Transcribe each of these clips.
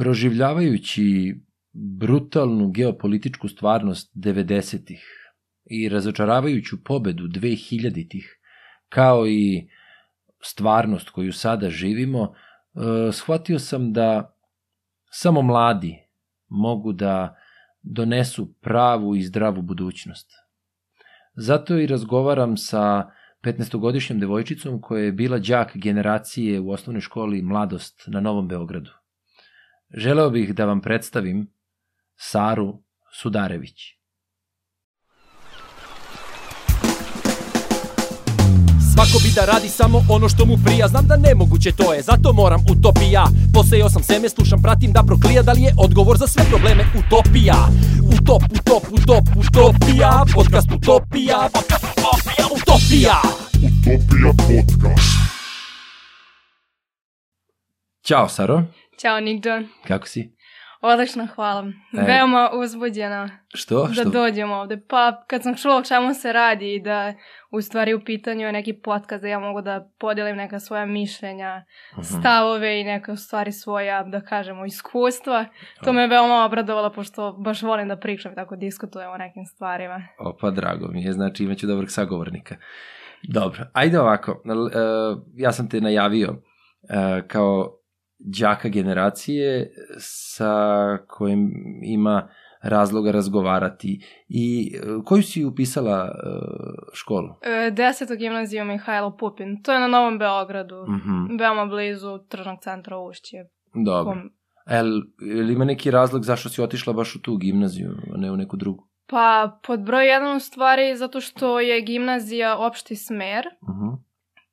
proživljavajući brutalnu geopolitičku stvarnost 90-ih i razočaravajuću pobedu 2000-ih, kao i stvarnost koju sada živimo, e, shvatio sam da samo mladi mogu da donesu pravu i zdravu budućnost. Zato i razgovaram sa 15-godišnjom devojčicom koja je bila đak generacije u osnovnoj školi Mladost na Novom Beogradu. Želeo bih da vam predstavim Saru Sudarević. Svako bi da radi samo ono što mu prija. Znam da nemoguće to je, zato moram utopija. Posejao sam seme, slušam, pratim da proklija. Da li je odgovor za sve probleme utopija? Utop, utop, utop, utopija. Podcast utopija. Podcast utopija, utopija. Utopija podcast. Ćao, Saro. Ćao, Nick John. Kako si? Odlično, hvala. E. Veoma uzbuđena Što? da Što? dođem ovde. Pa, kad sam čula o čemu se radi i da u stvari u pitanju je neki podcast da ja mogu da podelim neka svoja mišljenja, Mhm. stavove i neka u stvari svoja, da kažemo, iskustva. To me veoma obradovalo pošto baš volim da pričam i tako diskutujem o nekim stvarima. Opa, drago mi je, znači imaću dobrog sagovornika. Dobro, ajde ovako, e, ja sam te najavio e, kao đaka generacije sa kojim ima razloga razgovarati. I e, koju si upisala e, školu? E, deseto gimnaziju Mihajlo Pupin. To je na Novom Beogradu. Mhm, Veoma blizu tržnog centra Ušće. dobro. Kom- El, ili ima neki razlog zašto si otišla baš u tu gimnaziju, a ne u neku drugu? Pa, pod broj jedan u stvari zato što je gimnazija opšti smer. Mhm.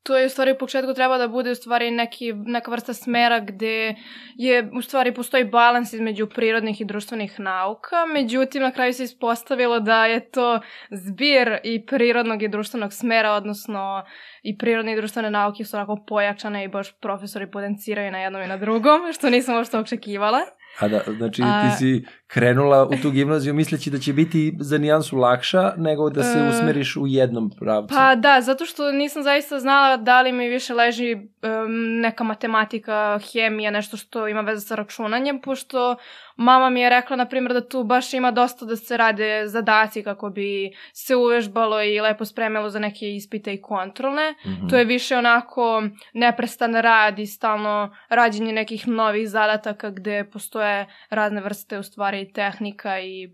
To je u stvari u početku treba da bude u stvari neki, neka vrsta smera gde je u stvari postoji balans između prirodnih i društvenih nauka, međutim na kraju se ispostavilo da je to zbir i prirodnog i društvenog smera, odnosno i prirodne i društvene nauke su onako pojačane i baš profesori potenciraju na jednom i na drugom, što nisam uopšte očekivala. A da, znači A- ti si krenula u tu gimnaziju misleći da će biti za nijansu lakša nego da se E, usmeriš u jednom pravcu. Pa da, zato što nisam zaista znala da li mi više leži em, neka matematika, hemija, nešto što ima veze sa računanjem, pošto mama mi je rekla, na primjer, da tu baš ima dosta da se rade zadaci kako bi se uvežbalo i lepo spremilo za neke ispite i kontrolne. Mhm. To je više onako neprestan rad i stalno rađenje nekih novih zadataka gde postoje razne vrste u stvari tehnika i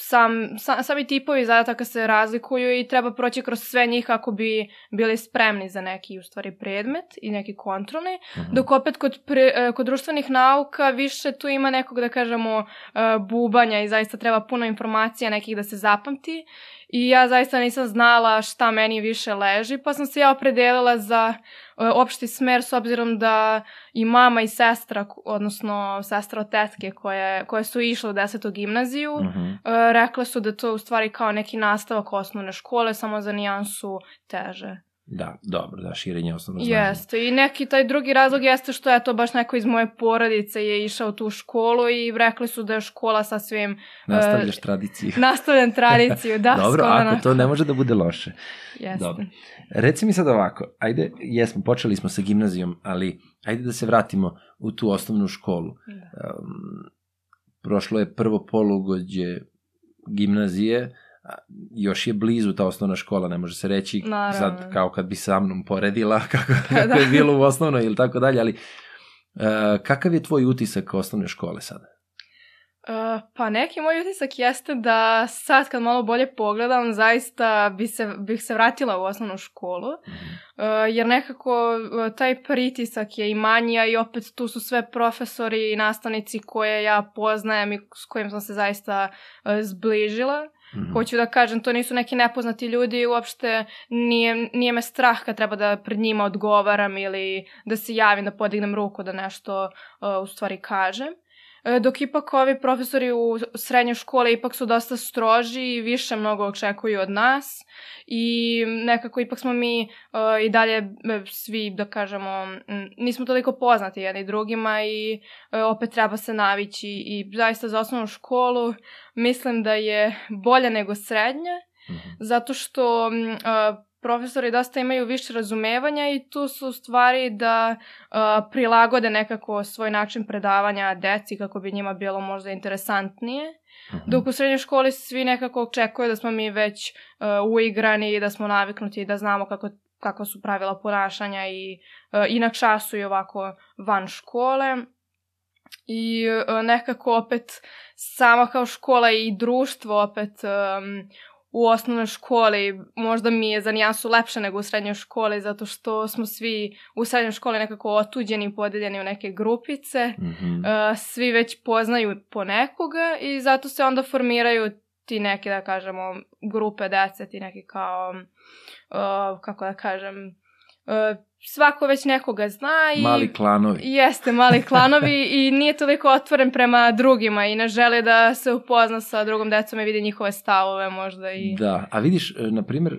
sam, sam, sami tipovi zadataka se razlikuju i treba proći kroz sve njih kako bi bili spremni za neki u stvari predmet i neki kontrolni. Mhm. Dok opet kod, pre, e, kod društvenih nauka više tu ima nekog da kažemo e, bubanja i zaista treba puno informacija nekih da se zapamti. I ja zaista nisam znala šta meni više leži, pa sam se ja opredelila za e, opšti smer s obzirom da i mama i sestra, odnosno sestra od tetke koje, koje su išle u desetu gimnaziju, Mhm. e, rekle su da to u stvari kao neki nastavak osnovne škole, samo za nijansu teže. Da, dobro, da, širenje osnovno znanje. Jeste, i neki taj drugi razlog jeste što je to baš neko iz moje porodice je išao tu školu i rekli su da je škola sasvim Nastavljaš tradiciju. nastavljen tradiciju, da, Dobro, ako to ne može da bude loše. Jeste. Dobro. Reci mi sad ovako, ajde, jesmo, počeli smo sa gimnazijom, ali ajde da se vratimo u tu osnovnu školu. Da. Um, prošlo je prvo polugođe gimnazije, još je blizu ta osnovna škola, ne može se reći Naravno. sad kao kad bi sa mnom poredila kako, Pa kako da. je bilo u osnovnoj ili tako dalje, ali uh, kakav je tvoj utisak osnovne škole sada? Uh, pa neki moj utisak jeste da sad kad malo bolje pogledam, zaista bi se, bih se vratila u osnovnu školu, uh, jer nekako uh, taj pritisak je i manji, a i opet tu su sve profesori i nastavnici koje ja poznajem i s kojim sam se zaista uh, zbližila. Mhm. Hoću da kažem, to nisu neki nepoznati ljudi uopšte nije, nije me strah kad treba da pred njima odgovaram ili da se javim, da podignem ruku da nešto uh, u stvari kažem. E, Dok ipak ovi profesori u srednjoj škole ipak su dosta stroži i više mnogo očekuju od nas i nekako ipak smo mi e, i dalje e, svi, da kažemo, nismo toliko poznati jedni drugima i e, opet treba se navići i zaista za osnovnu školu mislim da je bolja nego srednja Mhm. zato što a, profesori dosta imaju više razumevanja i tu su stvari da uh, prilagode nekako svoj način predavanja deci kako bi njima bilo možda interesantnije. Mhm. Dok u srednjoj školi svi nekako očekuju da smo mi već uh, uigrani i da smo naviknuti i da znamo kako, kako su pravila ponašanja i, uh, i na času i ovako van škole. I uh, nekako opet sama kao škola i društvo opet um, u osnovnoj školi možda mi je za nijansu lepše nego u srednjoj školi zato što smo svi u srednjoj školi nekako otuđeni podeljeni u neke grupice. Mhm. Uh, svi već poznaju po nekoga i zato se onda formiraju ti neki, da kažemo, grupe dece, ti neki kao, uh, kako da kažem, uh, svako već nekoga zna i... Mali klanovi. Jeste, mali klanovi i nije toliko otvoren prema drugima i ne želi da se upozna sa drugom decom i vidi njihove stavove možda i... Da, a vidiš, e, na primjer,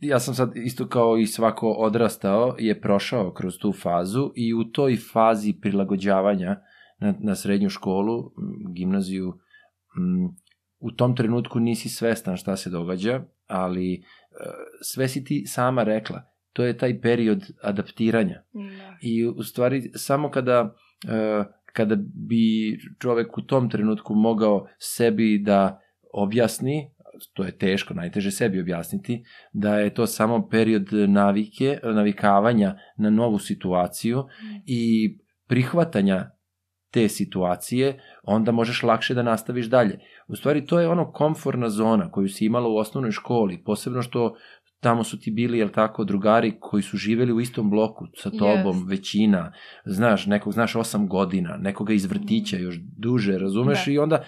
ja sam sad isto kao i svako odrastao je prošao kroz tu fazu i u toj fazi prilagođavanja na, na srednju školu, gimnaziju, m, u tom trenutku nisi svestan šta se događa, ali e, sve si ti sama rekla. To je taj period adaptiranja. Da. I u stvari samo kada, e, kada bi čovek u tom trenutku mogao sebi da objasni, to je teško, najteže sebi objasniti, da je to samo period navike, navikavanja na novu situaciju i prihvatanja te situacije, onda možeš lakše da nastaviš dalje. U stvari, to je ono komforna zona koju si imala u osnovnoj školi, posebno što tamo su ti bili, jel tako, drugari koji su živeli u istom bloku sa tobom, Jest. većina, znaš, nekog znaš osam godina, nekoga iz vrtića još duže, razumeš, Da. i onda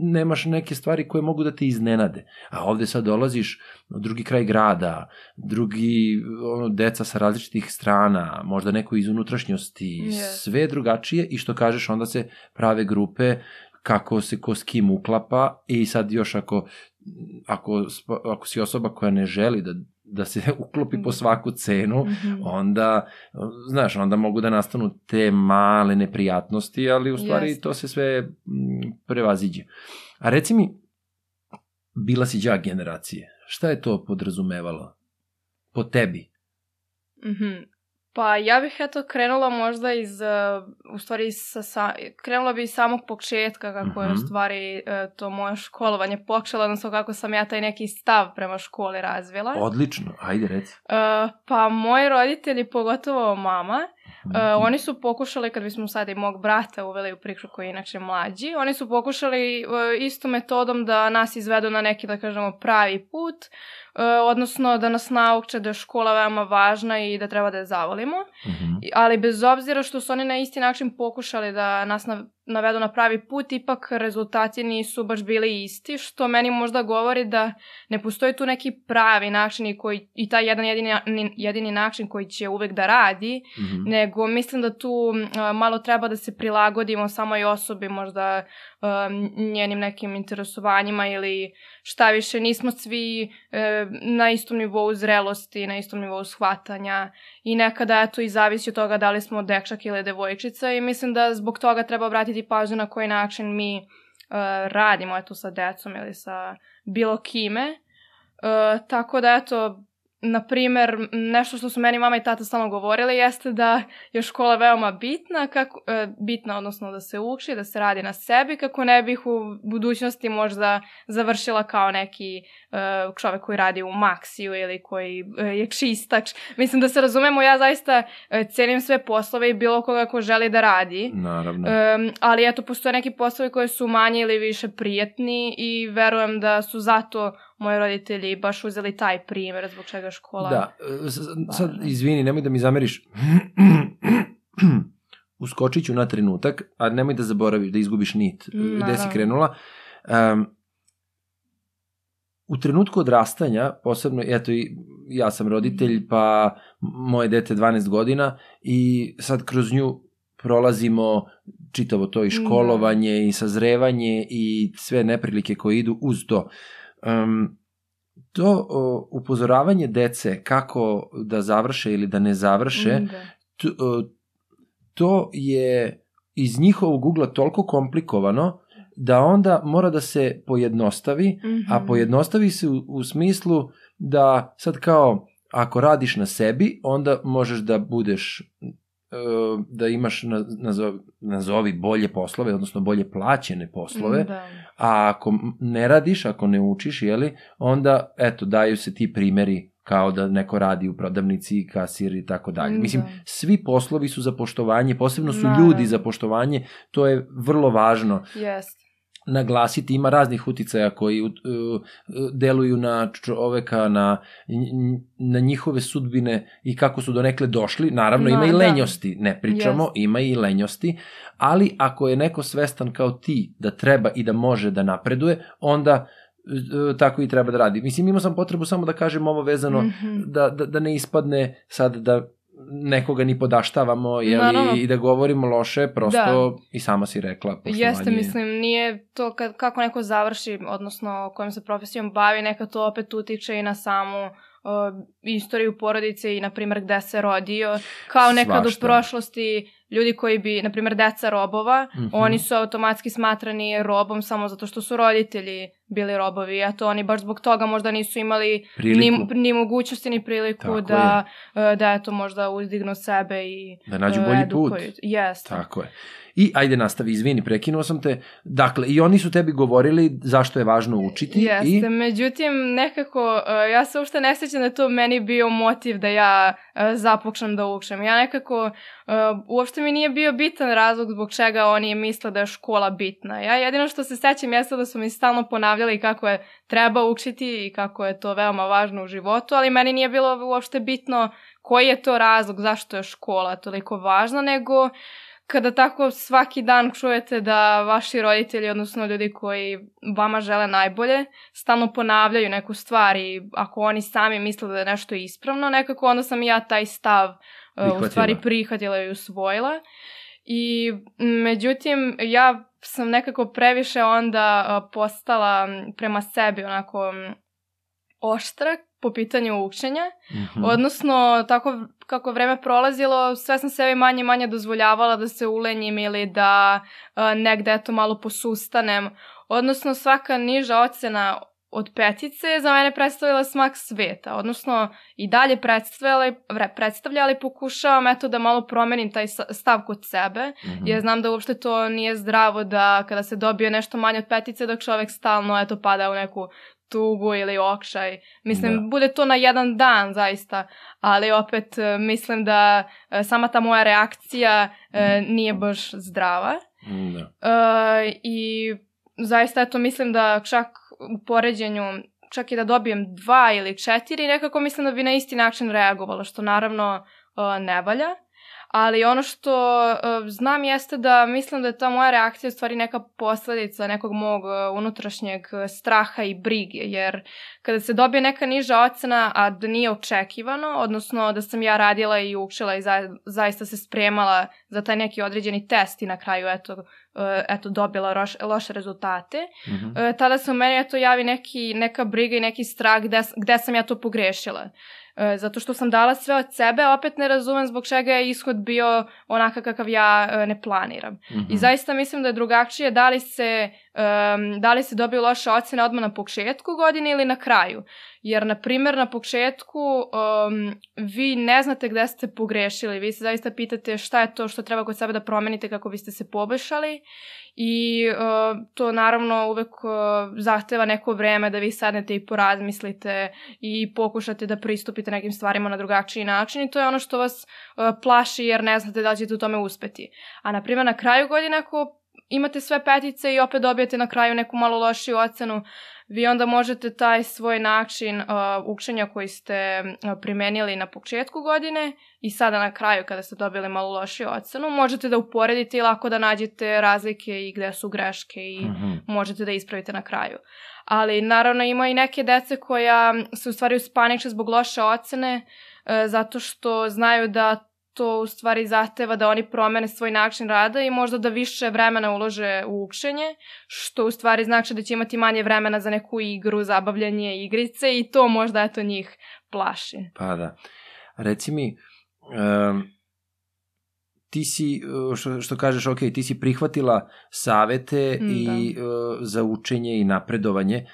nemaš neke stvari koje mogu da te iznenade. A ovde sad dolaziš u drugi kraj grada, drugi, ono, deca sa različitih strana, možda neko iz unutrašnjosti, Jest. sve je drugačije i što kažeš, onda se prave grupe kako se ko s kim uklapa i sad još ako, ako, ako si osoba koja ne želi da, da se uklopi po svaku cenu, Mhm. onda, znaš, onda mogu da nastanu te male neprijatnosti, ali u stvari Jeste. to se sve mm, prevaziđe. A reci mi, bila si đak generacije, šta je to podrazumevalo? Po tebi? Mhm. Pa ja bih eto krenula možda iz, uh, u stvari sa, sa, krenula bi iz samog početka kako je u Mhm. stvari uh, to moje školovanje počelo, odnosno kako sam ja taj neki stav prema školi razvila. Odlično, ajde reci. Uh, pa moji roditelji, pogotovo mama. Uh, oni su pokušali, kad bismo sad i mog brata uveli u priču koji je inače mlađi, oni su pokušali uh, istom metodom da nas izvedu na neki, da kažemo, pravi put, odnosno da nas nauče da je škola veoma važna i da treba da je zavolimo. Mhm. I- Ali bez obzira što su oni na isti način pokušali da nas na, navedu na pravi put, ipak rezultati nisu baš bili isti, što meni možda govori da ne postoji tu neki pravi način i, koji, i taj jedan jedini, jedini način koji će uvek da radi, Mhm. nego mislim da tu a, malo treba da se prilagodimo samoj osobi, možda a, njenim nekim interesovanjima ili šta više, nismo svi e, na istom nivou zrelosti, na istom nivou shvatanja i nekada eto i zavisi od toga da li smo dečak ili devojčica i mislim da zbog toga treba obratiti pažnju na koji način mi e, radimo eto sa decom ili sa bilo kime. E, tako da eto, na primer, nešto što su meni mama i tata stalno govorili jeste da je škola veoma bitna, kako, e, bitna odnosno da se uči, da se radi na sebi, kako ne bih u budućnosti možda završila kao neki e, čovek koji radi u maksiju ili koji e, je čistač. Mislim da se razumemo, ja zaista cenim sve poslove i bilo koga ko želi da radi. Naravno. Um, ali eto, postoje neki poslovi koji su manje ili više prijetni i verujem da su zato moji roditelji baš uzeli taj primjer zbog čega škola... Da, e, sad izvini, nemoj da mi zameriš. Uskočit ću na trenutak, a nemoj da zaboraviš, da izgubiš nit. Mm, Gde si naravno. krenula? Um, u trenutku odrastanja, posebno, eto i ja sam roditelj, pa moje dete 12 godina i sad kroz nju prolazimo čitavo to i školovanje i sazrevanje i sve neprilike koje idu uz to. Um, to o, upozoravanje dece kako da završe ili da ne završe, Mm, da. t, o, to je iz njihovog ugla toliko komplikovano da onda mora da se pojednostavi, a Mhm. pojednostavi se u, u smislu da sad kao ako radiš na sebi, onda možeš da budeš da imaš nazovi, nazovi bolje poslove, odnosno bolje plaćene poslove, Da. a ako ne radiš, ako ne učiš, jeli, onda, eto, daju se ti primeri kao da neko radi u prodavnici, kasir i tako dalje. Da. Mislim, svi poslovi su za poštovanje, posebno su Naravno. ljudi za poštovanje, to je vrlo važno Jest. Naglasiti. Ima raznih uticaja koji uh, deluju na čoveka, na, na njihove sudbine i kako su donekle došli. Naravno, Ma, ima i da. lenjosti, ne pričamo, Jest. ima i lenjosti, ali ako je neko svestan kao ti da treba i da može da napreduje, onda uh, tako i treba da radi. Mislim, imao sam potrebu samo da kažem ovo vezano Mhm. da, da, da ne ispadne sad da nekoga ni podaštavamo jeli, Naravno. i da govorimo loše, prosto i sama si rekla poštovanje. Jeste, mislim, nije to kad, kako neko završi, odnosno kojom se profesijom bavi, neka to opet utiče i na samu uh, istoriju porodice i, na primjer, gde se rodio. Kao nekad Svašta. u prošlosti ljudi koji bi, na primjer, deca robova, Mhm. oni su automatski smatrani robom samo zato što su roditelji bili robovi, a to oni baš zbog toga možda nisu imali Priliku. ni, ni mogućnosti ni priliku Tako da, uh, da eto možda uzdignu sebe i Da nađu uh, bolji put. edukuju. Jeste. Tako je. I ajde nastavi, izvini, prekinuo sam te. Dakle, i oni su tebi govorili zašto je važno učiti Jeste, i međutim, nekako, uh, ja se uopšte ne sjećam da je to meni bio motiv da ja započnem da učem. Ja nekako, uopšte mi nije bio bitan razlog zbog čega oni misle da je škola bitna. Ja jedino što se sećam jeste da su mi stalno ponavljali kako je treba učiti i kako je to veoma važno u životu, ali meni nije bilo uopšte bitno koji je to razlog, zašto je škola toliko važna, nego kada tako svaki dan čujete da vaši roditelji, odnosno ljudi koji vama žele najbolje, stalno ponavljaju neku stvar i ako oni sami misle da je nešto ispravno, nekako onda sam i ja taj stav uh, u stvari prihvatila i usvojila. I međutim, ja sam nekako previše onda postala prema sebi onako oštra po pitanju učenja. Mhm. Odnosno, tako kako vreme prolazilo, sve sam sebi manje i manje dozvoljavala da se ulenjim ili da uh, negde eto malo posustanem. Odnosno, svaka niža ocena od petice je za mene predstavila smak sveta. Odnosno, i dalje predstavlja, vre- predstavlja ali pokušavam eto da malo promenim taj stav kod sebe. Mhm. Jer znam da uopšte to nije zdravo da kada se dobije nešto manje od petice dok čovek stalno eto pada u neku tugu ili okšaj. Mislim, Da. bude to na jedan dan zaista, ali opet e, mislim da e, sama ta moja reakcija e, nije baš zdrava. Da. E, I zaista eto mislim da čak u poređenju čak i da dobijem dva ili četiri, nekako mislim da bi na isti način reagovala, što naravno e, ne valja. Ali ono što e, znam jeste da mislim da je ta moja reakcija u stvari neka posledica nekog mog e, unutrašnjeg straha i brige, jer kada se dobije neka niža ocena, a da nije očekivano, odnosno da sam ja radila i učila i za, zaista se spremala za taj neki određeni test i na kraju eto, eto dobila roš, loše rezultate, Mhm. e, tada se u meni eto javi neki, neka briga i neki strah gde, gde sam ja to pogrešila. E, zato što sam dala sve od sebe, opet ne razumem zbog čega je ishod bio onakav kakav ja e, ne planiram. Mhm. I zaista mislim da je drugačije da li se, um, da li se dobiju loše ocene odmah na početku godine ili na kraju. Jer, na primjer, na početku um, vi ne znate gde ste pogrešili. Vi se zaista pitate šta je to što treba kod sebe da promenite kako biste se poboljšali. I uh, to naravno uvek uh, zahteva neko vreme da vi sadnete i porazmislite i pokušate da pristupite nekim stvarima na drugačiji način i to je ono što vas uh, plaši jer ne znate da ćete u tome uspeti. A na primjer na kraju godine ako imate sve petice i opet dobijete na kraju neku malo lošiju ocenu, vi onda možete taj svoj način uh, učenja koji ste uh, primenili na početku godine i sada na kraju kada ste dobili malo lošiju ocenu, možete da uporedite i lako da nađete razlike i gde su greške i Mhm. možete da ispravite na kraju. Ali naravno ima i neke dece koja se u stvari uspaniče zbog loše ocene e, zato što znaju da to u stvari zahteva da oni promene svoj način rada i možda da više vremena ulože u učenje, što u stvari znači da će imati manje vremena za neku igru, zabavljanje, igrice i to možda eto njih plaši. Pa da. Reci mi, um, ti si, uh, što, što kažeš, ok, ti si prihvatila savete Mm, i uh, za učenje i napredovanje,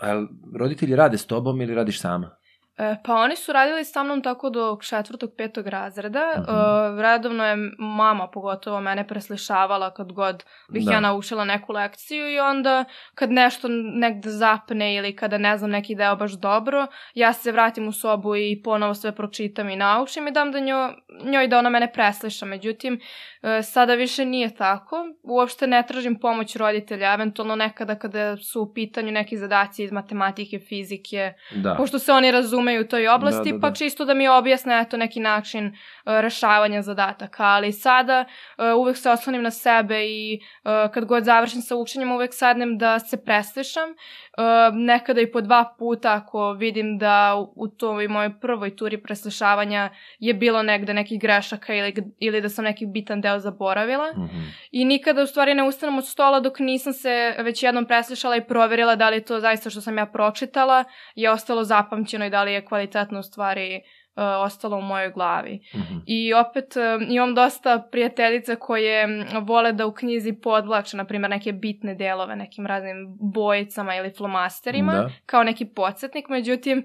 A jel roditelji rade s tobom ili radiš sama? E, pa oni su radili sa mnom tako do četvrtog, petog razreda. Mhm. E, redovno je mama pogotovo mene preslišavala kad god bih Da. ja naučila neku lekciju i onda kad nešto negde zapne ili kada ne znam neki deo baš dobro, ja se vratim u sobu i ponovo sve pročitam i naučim i dam da njo, njoj da ona mene presliša. Međutim, e, sada više nije tako. Uopšte ne tražim pomoć roditelja, eventualno nekada kada su u pitanju neki zadaci iz matematike, fizike, Da. pošto se oni razumeju u toj oblasti, Da, da, pa da. čisto da mi objasne eto neki način uh, rešavanja zadataka, ali sada uh, uvek se oslonim na sebe i uh, kad god završim sa učenjem uvek sadnem da se preslišam, uh, nekada i po dva puta ako vidim da u, u toj mojoj prvoj turi preslišavanja je bilo negde nekih grešaka ili, ili da sam neki bitan deo zaboravila. Mhm. I nikada u stvari ne ustanem od stola dok nisam se već jednom preslišala i proverila da li je to zaista što sam ja pročitala je ostalo zapamćeno i da li je kvalitetno u stvari uh, ostalo u mojoj glavi. Mhm. I opet um, imam dosta prijateljica koje vole da u knjizi podvlače, na primjer, neke bitne delove nekim raznim bojicama ili flomasterima, Da. kao neki podsjetnik, međutim,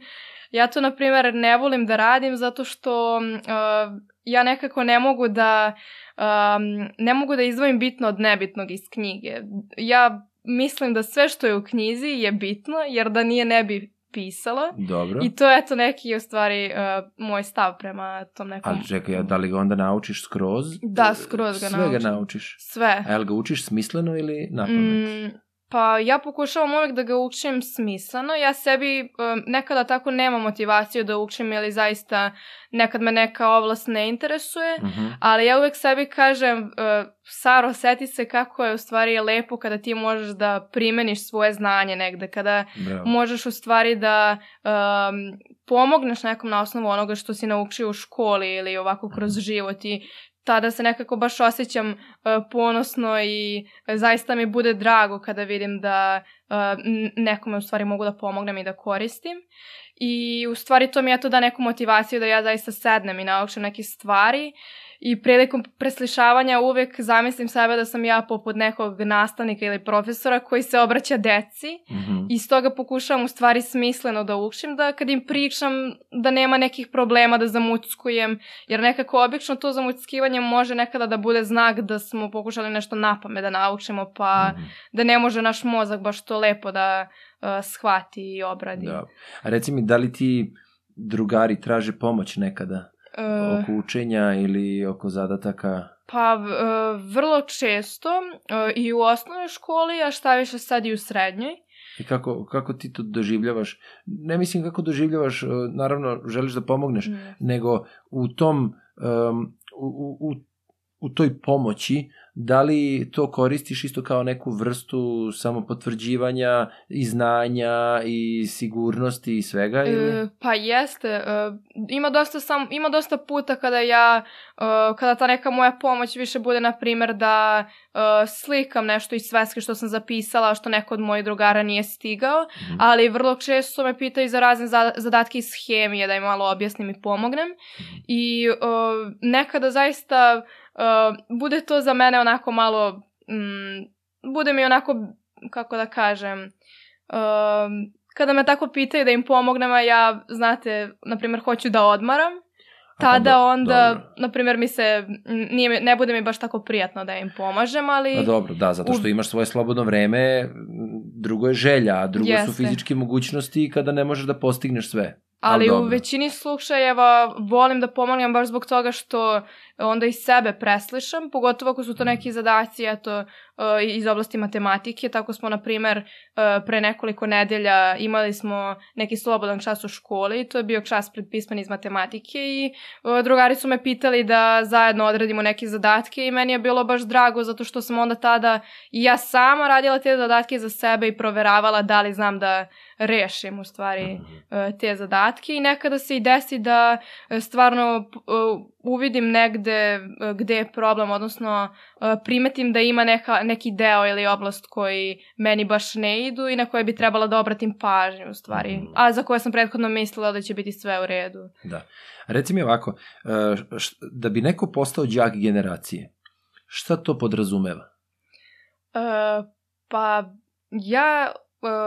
ja to, na primjer, ne volim da radim zato što uh, ja nekako ne mogu da um, ne mogu da izdvojim bitno od nebitnog iz knjige. Ja mislim da sve što je u knjizi je bitno, jer da nije ne bi pisala. Dobro. I to je eto neki u stvari uh, moj stav prema tom nekom... Ali čekaj, da li ga onda naučiš skroz? Da, skroz ga Sve naučim. ga naučiš. Sve. A jel ga učiš smisleno ili na pamet? Mm, pa ja pokušavam uvek da ga učim smisleno. Ja sebi um, nekada tako nemam motivaciju da učim ili zaista nekad me neka oblast ne interesuje. Mhm. Ali ja uvek sebi kažem, uh, Saro, seti se kako je u stvari lepo kada ti možeš da primeniš svoje znanje negde, kada Bravo. možeš u stvari da um, pomogneš nekom na osnovu onoga što si naučio u školi ili ovako kroz život i tada se nekako baš osjećam uh, ponosno i zaista mi bude drago kada vidim da uh, nekome u stvari mogu da pomognem i da koristim. I u stvari to mi je to da neku motivaciju da ja zaista sednem i naučim neke stvari i prilikom preslišavanja uvek zamislim sebe da sam ja poput nekog nastavnika ili profesora koji se obraća deci Mhm. i stoga pokušavam u stvari smisleno da učim, da kad im pričam da nema nekih problema da zamuckujem, jer nekako obično to zamuckivanje može nekada da bude znak da smo pokušali nešto napame da naučimo, pa Mhm. da ne može naš mozak baš to lepo da uh, shvati i obradi. Da. A reci mi, da li ti drugari traže pomoć nekada Uh, oko učenja ili oko zadataka? Pa v- e, vrlo često e, i u osnovnoj školi, a šta više sad i u srednjoj. I kako, kako ti to doživljavaš? Ne mislim kako doživljavaš, naravno želiš da pomogneš, nego u tom, um, u, u, u, toj pomoći, da li to koristiš isto kao neku vrstu samopotvrđivanja i znanja i sigurnosti i svega? Ili? E, pa jeste. E, ima, dosta sam, ima dosta puta kada ja, e, kada ta neka moja pomoć više bude, na primjer, da e, slikam nešto iz sveske što sam zapisala, što neko od mojih drugara nije stigao, Mhm. ali vrlo često me pitaju za razne za- zadatke iz hemije, da im malo objasnim i pomognem. I e, nekada zaista e, bude to za mene onako malo, mm, bude mi onako, kako da kažem, e, kada me tako pitaju da im pomognem, a ja, znate, na primjer, hoću da odmaram, tada do- onda, dobro. na primjer, mi se, nije, ne bude mi baš tako prijatno da im pomažem, ali... Pa dobro, da, zato što U- imaš svoje slobodno vreme, drugo je želja, a drugo Jeste. su fizičke mogućnosti kada ne možeš da postigneš sve. Ali u dobro. većini slučajeva volim da pomognem baš zbog toga što onda i sebe preslišam, pogotovo ako su to neki zadaci eto, uh, iz oblasti matematike. Tako smo, na primer, uh, pre nekoliko nedelja imali smo neki slobodan čas u školi i to je bio čas predpisman iz matematike i uh, drugari su me pitali da zajedno odradimo neke zadatke i meni je bilo baš drago zato što sam onda tada i ja sama radila te zadatke za sebe i proveravala da li znam da rešim u stvari e, te zadatke i nekada se i desi da e, stvarno e, uvidim negde e, gde je problem, odnosno e, primetim da ima neka, neki deo ili oblast koji meni baš ne idu i na koje bi trebala da obratim pažnju u stvari, Mhm. a za koje sam prethodno mislila da će biti sve u redu. Da. Reci mi ovako, e, da bi neko postao đak generacije, šta to podrazumeva? E, pa ja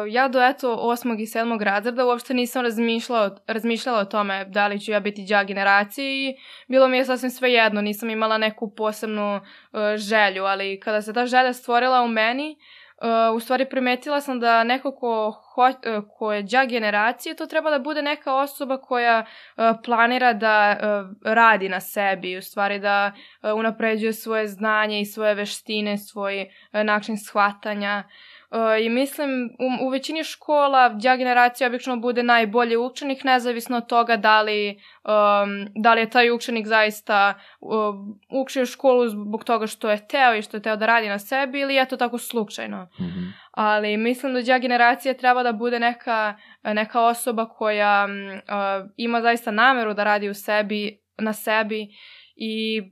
ja do eto osmog i sedmog razreda uopšte nisam razmišljala, razmišljala o tome da li ću ja biti đak generacije i bilo mi je sasvim sve jedno, nisam imala neku posebnu uh, želju, ali kada se ta želja stvorila u meni, Uh, u stvari primetila sam da neko ko, ho, uh, ko je đak generacije, to treba da bude neka osoba koja uh, planira da uh, radi na sebi, u stvari da uh, unapređuje svoje znanje i svoje veštine, svoj uh, način shvatanja. Uh, I mislim, u, u većini škola đa generacija obično bude najbolji učenik, nezavisno od toga da li, um, da li je taj učenik zaista uh, učio školu zbog toga što je teo i što je teo da radi na sebi ili je to tako slučajno. Mm -hmm. Ali mislim da đa generacija treba da bude neka, neka osoba koja uh, ima zaista nameru da radi u sebi, na sebi i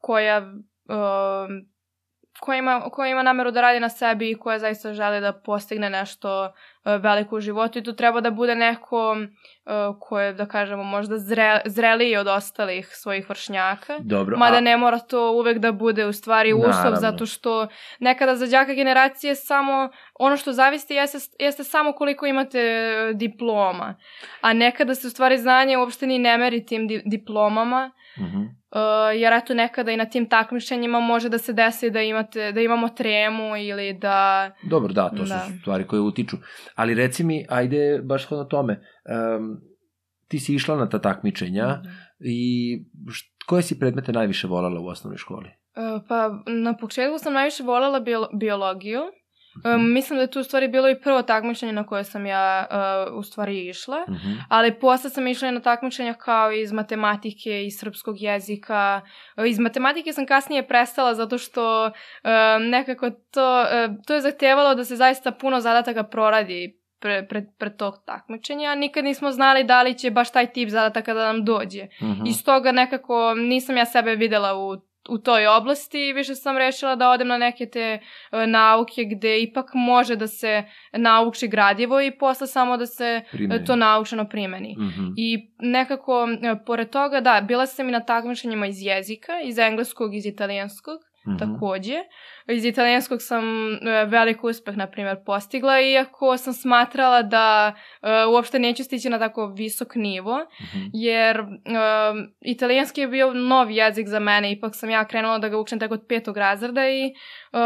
koja koja ima, koja ima nameru da radi na sebi i koja zaista želi da postigne nešto uh, veliko u životu i tu treba da bude neko uh, ko je, da kažemo, možda zre, zreliji od ostalih svojih vršnjaka. Dobro. Mada a... ne mora to uvek da bude u stvari uslov, Naravno. zato što nekada za đaka generacije samo ono što zavisi jeste, jeste samo koliko imate uh, diploma, a nekada se u stvari znanje uopšte ni ne meri tim di, diplomama, Mhm. -hmm. Uh, jer eto nekada i na tim takmičenjima može da se desi da imate da imamo tremu ili da Dobro, da, to da. su stvari koje utiču. Ali reci mi, ajde baš na tome. Um, ti si išla na ta takmičenja mm -hmm. i koje si predmete najviše volala u osnovnoj školi? Uh, pa na početku sam najviše volala bio, biologiju. Um, mislim da je tu u stvari bilo i prvo takmičenje na koje sam ja uh, u stvari išla, mm -hmm. ali posle sam išla na takmičenja kao iz matematike, iz srpskog jezika. Uh, iz matematike sam kasnije prestala zato što nekako to, uh, to je zahtevalo da se zaista puno zadataka proradi pre, pre, pre tog takmičenja. Nikad nismo znali da li će baš taj tip zadataka da nam dođe. Mm -hmm. I stoga nekako nisam ja sebe videla u u toj oblasti i više sam rešila da odem na neke te uh, nauke gde ipak može da se nauči gradivo i posle samo da se e, primeni. to naučeno primeni. Mm -hmm. I nekako, uh, pored toga, da, bila sam i na takmičenjima iz jezika, iz engleskog, iz italijanskog, mm -hmm. takođe. Iz italijanskog sam e, velik uspeh, na primjer, postigla, iako sam smatrala da uh, uopšte neću stići na tako visok nivo, mm -hmm. jer uh, italijanski je bio novi jezik za mene, ipak sam ja krenula da ga učem tako od petog razreda i uh,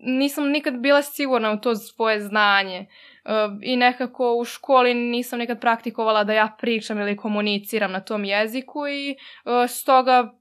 nisam nikad bila sigurna u to svoje znanje. Uh, I nekako u školi nisam nikad praktikovala da ja pričam ili komuniciram na tom jeziku i uh, stoga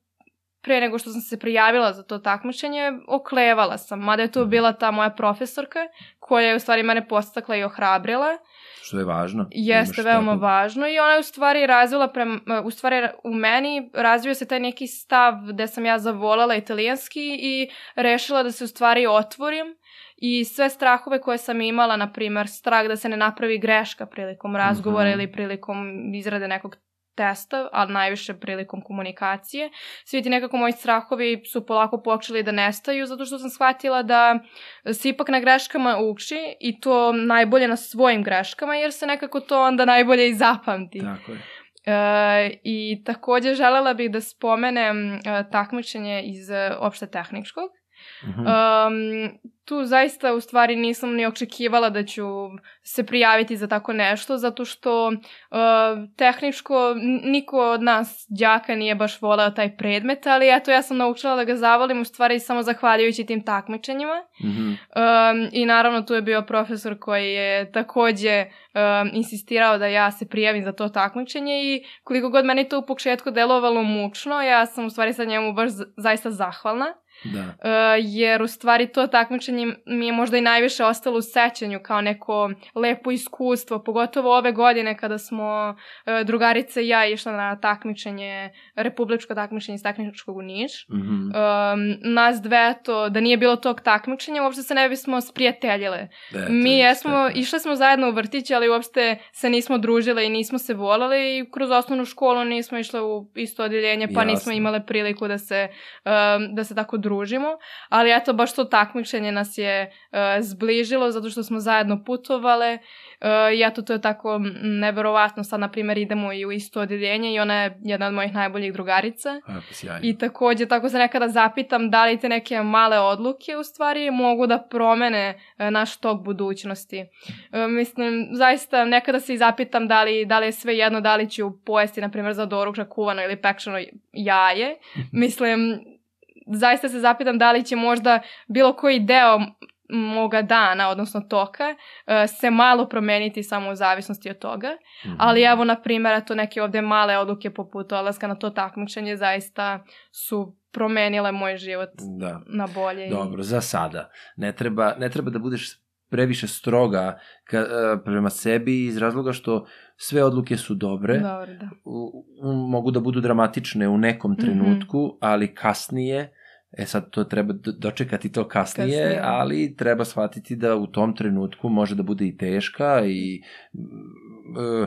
pre nego što sam se prijavila za to takmičenje, oklevala sam, mada je tu bila ta moja profesorka, koja je u stvari mene postakla i ohrabrila. Što je važno. Jeste, veoma tako... važno i ona je u stvari razvila, prema, u stvari u meni razvio se taj neki stav gde sam ja zavolala italijanski i rešila da se u stvari otvorim i sve strahove koje sam imala, na primer strah da se ne napravi greška prilikom razgovora mm -hmm. ili prilikom izrade nekog testa, ali najviše prilikom komunikacije. Svi ti nekako moji strahovi su polako počeli da nestaju zato što sam shvatila da se ipak na greškama uči i to najbolje na svojim greškama jer se nekako to onda najbolje i zapamti. Tako je. E, I takođe želela bih da spomenem e, takmičenje iz e, opšte tehničkog. Mm -hmm. um, tu zaista u stvari nisam ni očekivala da ću se prijaviti za tako nešto, zato što uh, tehničko niko od nas đaka nije baš voleo taj predmet, ali eto ja sam naučila da ga zavolim u stvari samo zahvaljujući tim takmičenjima. Mm -hmm. um, I naravno tu je bio profesor koji je takođe um, insistirao da ja se prijavim za to takmičenje i koliko god meni to u početku delovalo mučno, ja sam u stvari sa njemu baš zaista zahvalna. Da. Uh, jer u stvari to takmičenje mi je možda i najviše ostalo u sećanju kao neko lepo iskustvo, pogotovo ove godine kada smo uh, drugarice i ja išla na takmičenje, republičko takmičenje iz takmičkog u Niš. Mm -hmm. um, nas dve to, da nije bilo tog takmičenja, uopšte se ne bismo sprijateljile. Da, mi jesmo, išle smo zajedno u vrtić, ali uopšte se nismo družile i nismo se volale i kroz osnovnu školu nismo išle u isto odeljenje, pa Jasne. nismo imale priliku da se, um, da se tako družile družimo, ali eto baš to takmičenje nas je uh, zbližilo zato što smo zajedno putovale uh, i eto to je tako neverovatno, sad na primjer idemo i u isto odeljenje i ona je jedna od mojih najboljih drugarica A, pa sjajno. i takođe tako se nekada zapitam da li te neke male odluke u stvari mogu da promene uh, naš tok budućnosti. Uh, mislim, zaista nekada se i zapitam da li, da li je sve jedno da li ću pojesti, na primjer, za doručak kuvano ili pekšano jaje. Mislim, zaista se zapitam da li će možda bilo koji deo moga dana, odnosno toka, uh, se malo promeniti samo u zavisnosti od toga. Mhm. Ali evo, na primjer, eto neke ovde male odluke poput odlaska na to takmičenje zaista su promenile moj život Da. na bolje. i- Dobro, za sada. Ne treba, ne treba da budeš previše stroga ka, e, prema sebi iz razloga što sve odluke su dobre, Dobro, da. u, u, mogu da budu dramatične u nekom Mhm. trenutku, ali kasnije, e sad to treba do- dočekati to kasnije, Kasnije. ali treba shvatiti da u tom trenutku može da bude i teška i e,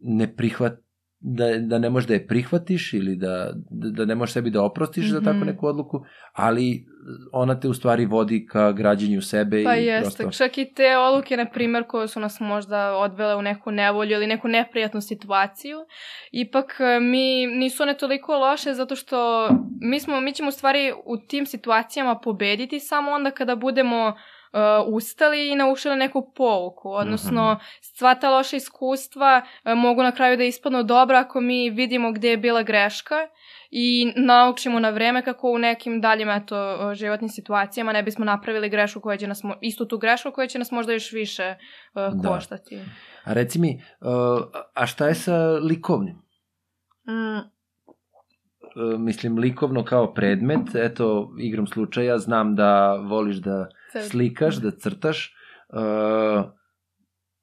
ne prihvat da, da ne možeš da je prihvatiš ili da, da da ne možeš sebi da oprostiš mm -hmm. za tako Mhm. neku odluku, ali ona te u stvari vodi ka građenju sebe Pa i jeste, prosto... čak i te odluke, na primjer, koje su nas možda odvele u neku nevolju ili neku neprijatnu situaciju, ipak e, mi nisu one toliko loše zato što mi, smo, mi ćemo u stvari u tim situacijama pobediti samo onda kada budemo uh, ustali i naučili neku pouku, odnosno Mhm. sva ta loša iskustva uh, mogu na kraju da ispadnu dobra ako mi vidimo gde je bila greška i naučimo na vreme kako u nekim daljim eto, uh, životnim situacijama ne bismo napravili grešku koja će nas, istu tu grešku koja će nas možda još više uh, Da. koštati. A reci mi, uh, a šta je sa likovnim? Mm, E, mislim, likovno kao predmet, eto, igrom slučaja, znam da voliš da Crt- slikaš, da crtaš. E,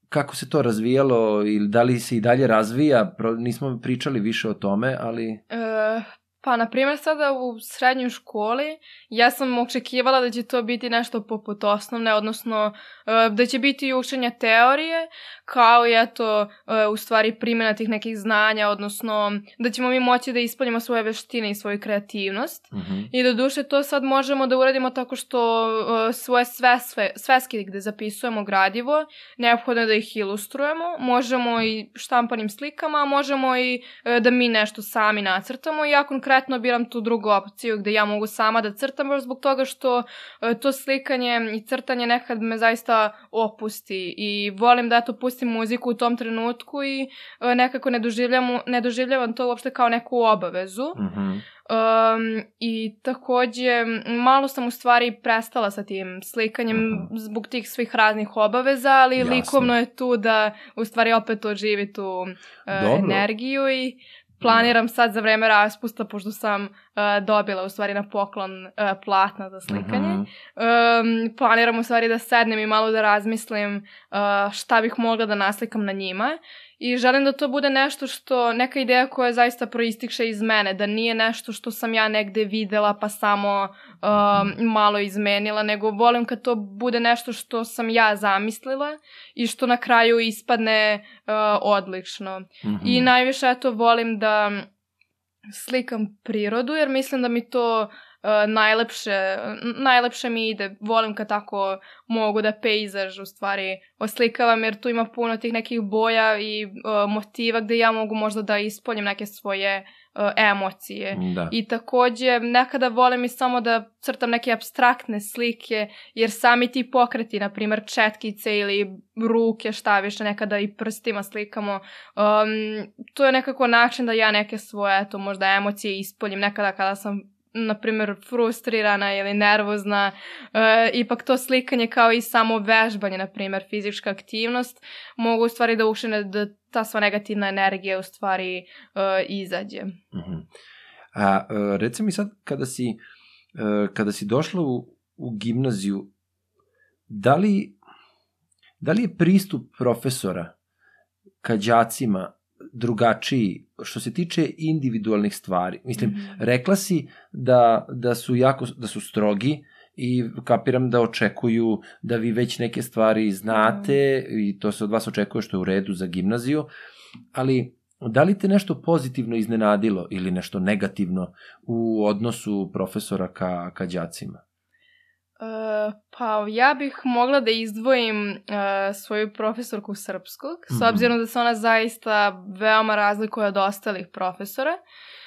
kako se to razvijalo ili da li se i dalje razvija? Nismo pričali više o tome, ali... E, pa, na primjer, sada u srednjoj školi ja sam očekivala da će to biti nešto poput osnovne, odnosno e, da će biti učenje teorije, kao i eto, e, u stvari primjena tih nekih znanja, odnosno da ćemo mi moći da ispoljimo svoje veštine i svoju kreativnost. Uh -huh. I do duše to sad možemo da uradimo tako što uh, svoje sve, sve, sveske gde zapisujemo gradivo, neophodno je da ih ilustrujemo, možemo i štampanim slikama, možemo i da mi nešto sami nacrtamo i ja konkretno biram tu drugu opciju gde ja mogu sama da crtam baš zbog toga što uh, to slikanje i crtanje nekad me zaista opusti i volim da eto pustim muziku u tom trenutku i uh, nekako ne doživljavam, ne doživljavam to uopšte kao neku obavezu. Uh -huh. Um, I takođe, malo sam u stvari prestala sa tim slikanjem Mhm. zbog tih svih raznih obaveza, ali Jasno. likovno je tu da u stvari opet oživi tu uh, Dobro. energiju i planiram sad za vreme raspusta, pošto sam uh, dobila u stvari na poklon uh, platna za slikanje. Mhm. Um, planiram u stvari da sednem i malo da razmislim uh, šta bih mogla da naslikam na njima i želim da to bude nešto što, neka ideja koja zaista proistikše iz mene, da nije nešto što sam ja negde videla pa samo um, malo izmenila, nego volim kad to bude nešto što sam ja zamislila i što na kraju ispadne uh, odlično. Mhm. I najviše eto volim da slikam prirodu jer mislim da mi to uh, najlepše, najlepše mi ide. Volim kad tako mogu da pejzaž u stvari oslikavam jer tu ima puno tih nekih boja i uh, motiva gde ja mogu možda da ispoljim neke svoje uh, emocije. Da. I takođe, nekada volim i samo da crtam neke abstraktne slike, jer sami ti pokreti, na primer četkice ili ruke, šta više, nekada i prstima slikamo, um, to je nekako način da ja neke svoje, eto, možda emocije ispoljim nekada kada sam na primjer frustrirana ili nervozna, uh, ipak to slikanje kao i samo vežbanje, na primjer fizička aktivnost, mogu u stvari da ušine da ta sva negativna energija u stvari uh, izađe. Mhm. A e, reci mi sad, kada si, e, kada si došla u, u gimnaziju, da li, da li je pristup profesora ka đacima drugačiji što se tiče individualnih stvari? Mislim, Mhm. rekla si da, da su jako, da su strogi i kapiram da očekuju da vi već neke stvari znate i to se od vas očekuje što je u redu za gimnaziju, ali da li te nešto pozitivno iznenadilo ili nešto negativno u odnosu profesora ka, ka đacima? Uh, pa ja bih mogla da izdvojim uh, svoju profesorku srpskog, mm -hmm. s Mhm. obzirom da se ona zaista veoma razlikuje od ostalih profesora. Uh,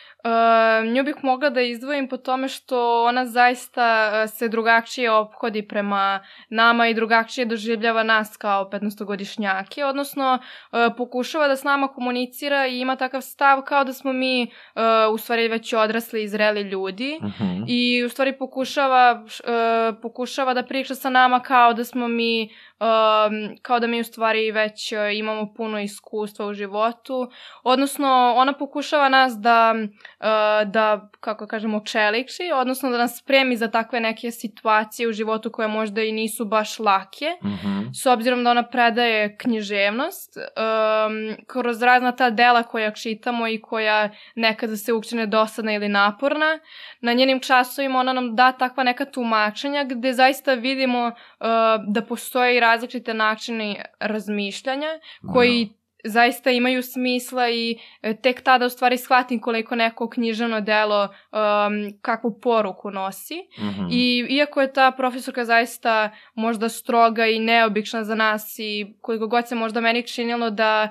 nju bih mogla da izdvojim po tome što ona zaista uh, se drugačije ophodi prema nama i drugačije doživljava nas kao 15-godišnjake, odnosno uh, pokušava da s nama komunicira i ima takav stav kao da smo mi uh, u stvari već odrasli i zreli ljudi Uh -huh. i u stvari pokušava, uh, pokušava da priča sa nama kao da smo mi um, kao da mi u stvari već uh, imamo puno iskustva u životu, odnosno ona pokušava nas da, uh, da kako kažemo, čelikši, odnosno da nas spremi za takve neke situacije u životu koje možda i nisu baš lake, Uh -huh. s obzirom da ona predaje književnost, um, kroz razna ta dela koja čitamo i koja nekada se učine dosadna ili naporna, na njenim časovima ona nam da takva neka tumačenja gde zaista vidimo uh, da postoje i različite načini razmišljanja koji zaista imaju smisla i e, tek tada u stvari shvatim koliko neko književno delo um, kakvu poruku nosi. Uh -huh. I iako je ta profesorka zaista možda stroga i neobična za nas i koliko god se možda meni činilo da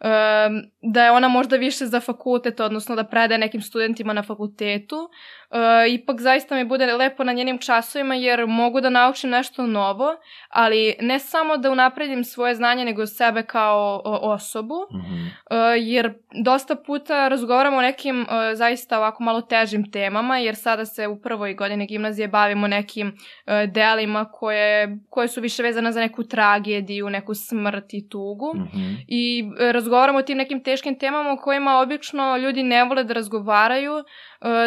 um, da je ona možda više za fakultet, odnosno da predaje nekim studentima na fakultetu. Uh, ipak zaista mi bude lepo na njenim časovima jer mogu da naučim nešto novo, ali ne samo da unapredim svoje znanje, nego sebe kao o, osobu. Uh -huh. Uh, jer dosta puta razgovaramo o nekim uh, zaista ovako malo težim temama, jer sada se u prvoj godini gimnazije bavimo nekim uh, delima koje, koje su više vezane za neku tragediju, neku smrt i tugu. Uh -huh. I uh, razgovaramo o tim nekim teškim temama o kojima obično ljudi ne vole da razgovaraju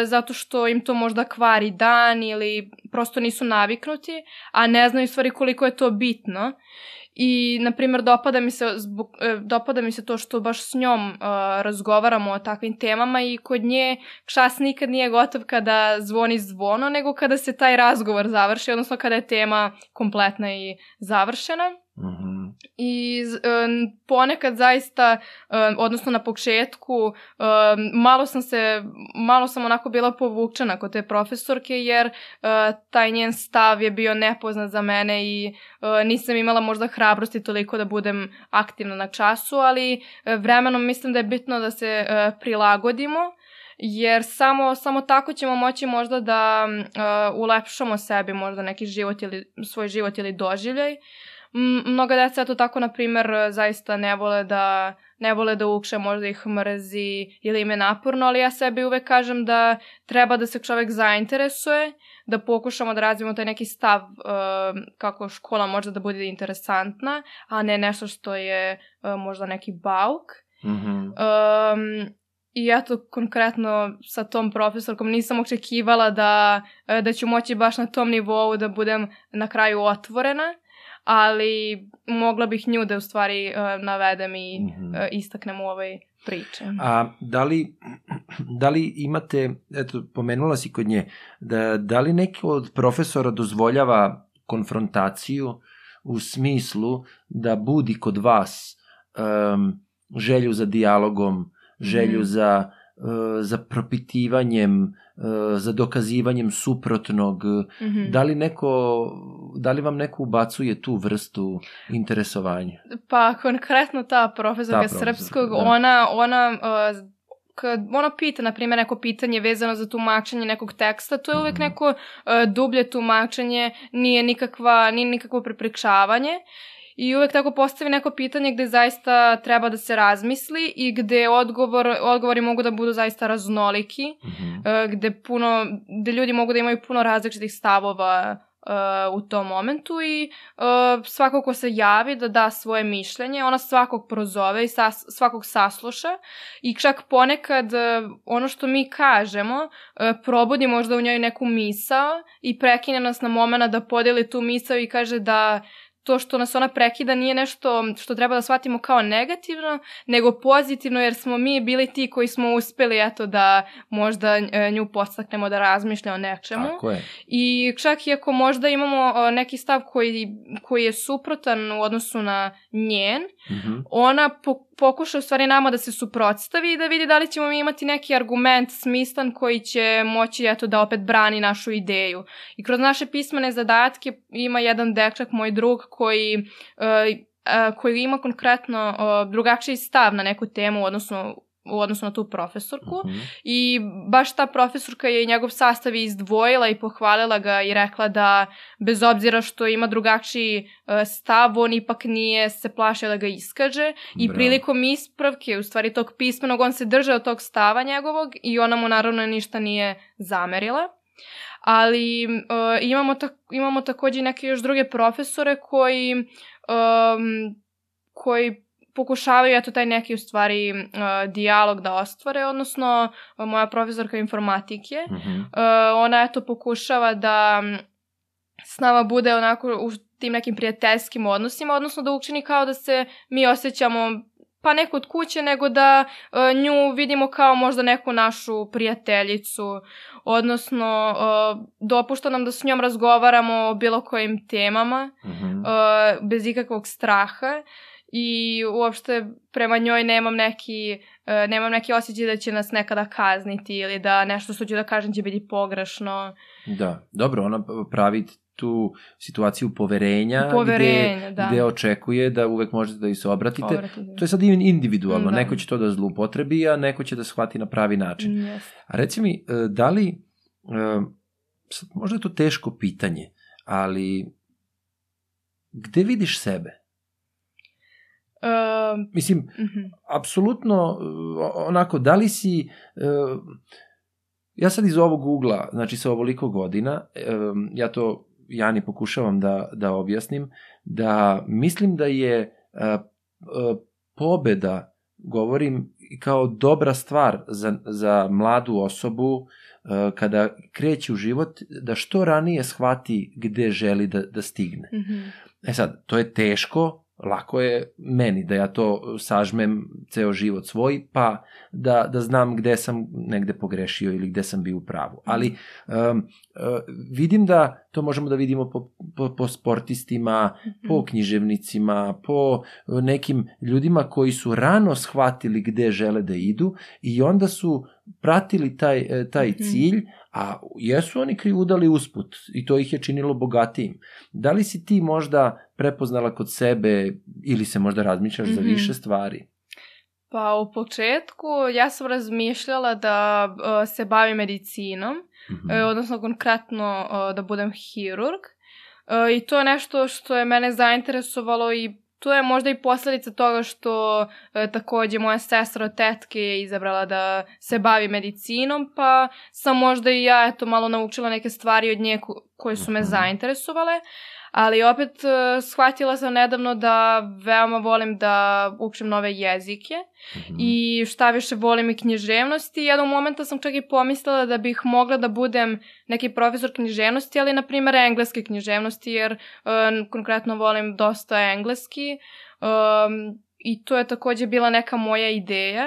zato što im to možda kvari dan ili prosto nisu naviknuti, a ne znaju stvari koliko je to bitno. I, na primjer, dopada mi se, zbog, e, dopada mi se to što baš s njom uh, razgovaramo o takvim temama i kod nje čas nikad nije gotov kada zvoni zvono, nego kada se taj razgovor završi, odnosno kada je tema kompletna i završena. Uh -huh. I um, ponekad zaista, um, odnosno na početku, um, malo sam se, malo sam onako bila povučena kod te profesorke jer uh, taj njen stav je bio nepoznat za mene i uh, nisam imala možda hrabrosti toliko da budem aktivna na času, ali uh, vremenom mislim da je bitno da se uh, prilagodimo jer samo, samo tako ćemo moći možda da uh, ulepšamo sebi možda neki život ili svoj život ili doživljaj. M mnoga deca to tako, na primer, zaista ne vole da ne vole da uče, možda ih mrzi ili im je naporno, ali ja sebi uvek kažem da treba da se čovek zainteresuje, da pokušamo da razvijemo taj neki stav uh, kako škola može da bude interesantna, a ne nešto što je uh, možda neki bauk. Uh -huh. Um, I eto, konkretno sa tom profesorkom nisam očekivala da, da ću moći baš na tom nivou da budem na kraju otvorena, ali mogla bih nju da u stvari uh, navedem i Uh -huh. uh, istaknem u ovoj priči. A da li, da li imate, eto, pomenula si kod nje, da, da li neki od profesora dozvoljava konfrontaciju u smislu da budi kod vas um, želju za dijalogom, želju Mhm. za, za propitivanjem, uh, za dokazivanjem suprotnog. Mhm. Da li neko, da li vam neko ubacuje tu vrstu interesovanja? Pa konkretno ta profesorka Ta profesorka, srpskog, da. ona, ona uh, kad ona pita, na primjer, neko pitanje vezano za tumačenje nekog teksta, to je uvek Mhm. neko uh, dublje tumačenje, nije nikakva, nije nikakvo prepričavanje. I uvek tako postavi neko pitanje gde zaista treba da se razmisli i gde odgovor, odgovori mogu da budu zaista raznoliki, -huh. uh, gde, puno, gde ljudi mogu da imaju puno različitih stavova uh, u tom momentu i uh, svako ko se javi da da svoje mišljenje, ona svakog prozove i sas, svakog sasluša i čak ponekad uh, ono što mi kažemo uh, probudi možda u njoj neku misao i prekine nas na momena da podeli tu misao i kaže da to što nas ona prekida nije nešto što treba da shvatimo kao negativno, nego pozitivno jer smo mi bili ti koji smo uspeli eto da možda e, nju podstaknemo da razmišlja o nečemu. Tako je. I čak i ako možda imamo o, neki stav koji, koji je suprotan u odnosu na njen, Mhm. ona po, pokuša u stvari nama da se suprotstavi i da vidi da li ćemo mi imati neki argument smislan koji će moći eto da opet brani našu ideju. I kroz naše pismene zadatke ima jedan dečak, moj drug, koji, uh, koji ima konkretno drugačiji stav na neku temu u odnosu u odnosu na tu profesorku Mhm. i baš ta profesorka je njegov sastav izdvojila i pohvalila ga i rekla da bez obzira što ima drugačiji e, stav, on ipak nije se plašio da ga iskaže i Bravo. prilikom ispravke, u stvari tog pismenog, on se držao tog stava njegovog i ona mu naravno ništa nije zamerila. Ali e, imamo, tak, imamo takođe neke još druge profesore koji, um, koji pokušavaju eto taj neki u stvari uh, dijalog da ostvare, odnosno uh, moja profesorka informatike, Mhm. uh, ona eto pokušava da mm, s nama bude onako u tim nekim prijateljskim odnosima, odnosno da učini kao da se mi osjećamo pa neko od kuće, nego da uh, nju vidimo kao možda neku našu prijateljicu, odnosno uh, dopušta nam da s njom razgovaramo o bilo kojim temama, Mhm. uh, bez ikakvog straha i uopšte prema njoj nemam neki, uh, nemam neki osjećaj da će nas nekada kazniti ili da nešto što ću da kažem će biti pogrešno. Da, dobro, ona pravi tu situaciju poverenja, Poverenja, gde, da. gde očekuje da uvek možete da i se obratite. Obratite. To je sad in- individualno, Da. neko će to da zloupotrebi, a neko će da shvati na pravi način. Jeste. A reci mi, e, da li, e, možda je to teško pitanje, ali gde vidiš sebe? Uh, Mislim, mhm. apsolutno, e, onako, da li si, e, ja sad iz ovog ugla, znači sa ovoliko godina, e, ja to Jani pokušavam da, da objasnim, da mislim da je e, e, pobeda, govorim kao dobra stvar za, za mladu osobu e, kada kreće u život, da što ranije shvati gde želi da, da stigne. Mhm. E sad, to je teško, lako je meni da ja to sažmem ceo život svoj, pa da, da znam gde sam negde pogrešio ili gde sam bio u pravu. Ali um, vidim da to možemo da vidimo po, po, po sportistima, po književnicima, po nekim ljudima koji su rano shvatili gde žele da idu i onda su pratili taj, e, taj Mhm. cilj, a jesu oni krivudali usput i to ih je činilo bogatijim. Da li si ti možda prepoznala kod sebe ili se možda razmišljaš za Mhm. više stvari? Pa u početku ja sam razmišljala da uh, se bavim medicinom, Mhm. e, odnosno konkretno uh, da budem hirurg. E, I to je nešto što je mene zainteresovalo i to je možda i posledica toga što e, takođe moja sestra od tetke je izabrala da se bavi medicinom, pa sam možda i ja eto malo naučila neke stvari od nje ko- koje su me Mhm. zainteresovale. Ali opet e, shvatila sam nedavno da veoma volim da učim nove jezike Mhm. i šta više volim i književnosti. Jednog momenta sam čak i pomislila da bih mogla da budem neki profesor književnosti, ali na primjer engleske književnosti, jer um, konkretno volim dosta engleski um, i to je takođe bila neka moja ideja.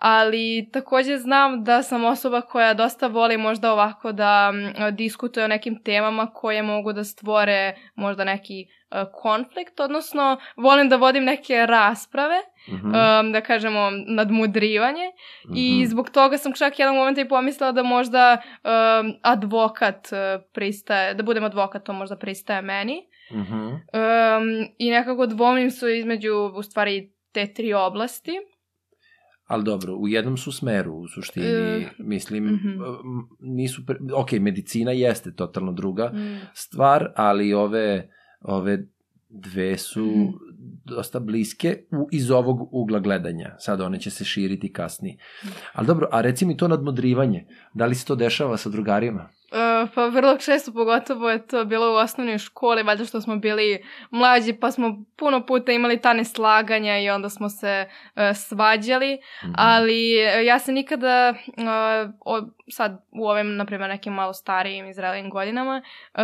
Ali takođe znam da sam osoba koja dosta voli možda ovako da mm, diskutuje o nekim temama koje mogu da stvore možda neki uh, konflikt, odnosno volim da vodim neke rasprave Mhm. um, da kažemo, nadmudrivanje i Mhm. zbog toga sam čak jedan moment i pomislila da možda um, advokat pristaje, da budem advokat, to možda pristaje meni. Mhm. Um, I nekako dvomim su između, u stvari, te tri oblasti. Ali dobro, u jednom su smeru, u suštini, E, mislim, mhm. m, nisu, pre... ok, medicina jeste totalno druga Mm. stvar, ali ove, ove dve su Mhm. dosta bliske u, iz ovog ugla gledanja. Sad one će se širiti kasnije. Ali dobro, a reci mi to nadmodrivanje, da li se to dešava sa drugarima? Uh, pa vrlo često pogotovo je to bilo u osnovnoj školi, valjda što smo bili mlađi pa smo puno puta imali ta neslaganja i onda smo se uh, svađali, mm -hmm. ali uh, ja se nikada uh, o, sad u ovim, na primjer, nekim malo starijim i zrelijim godinama, uh,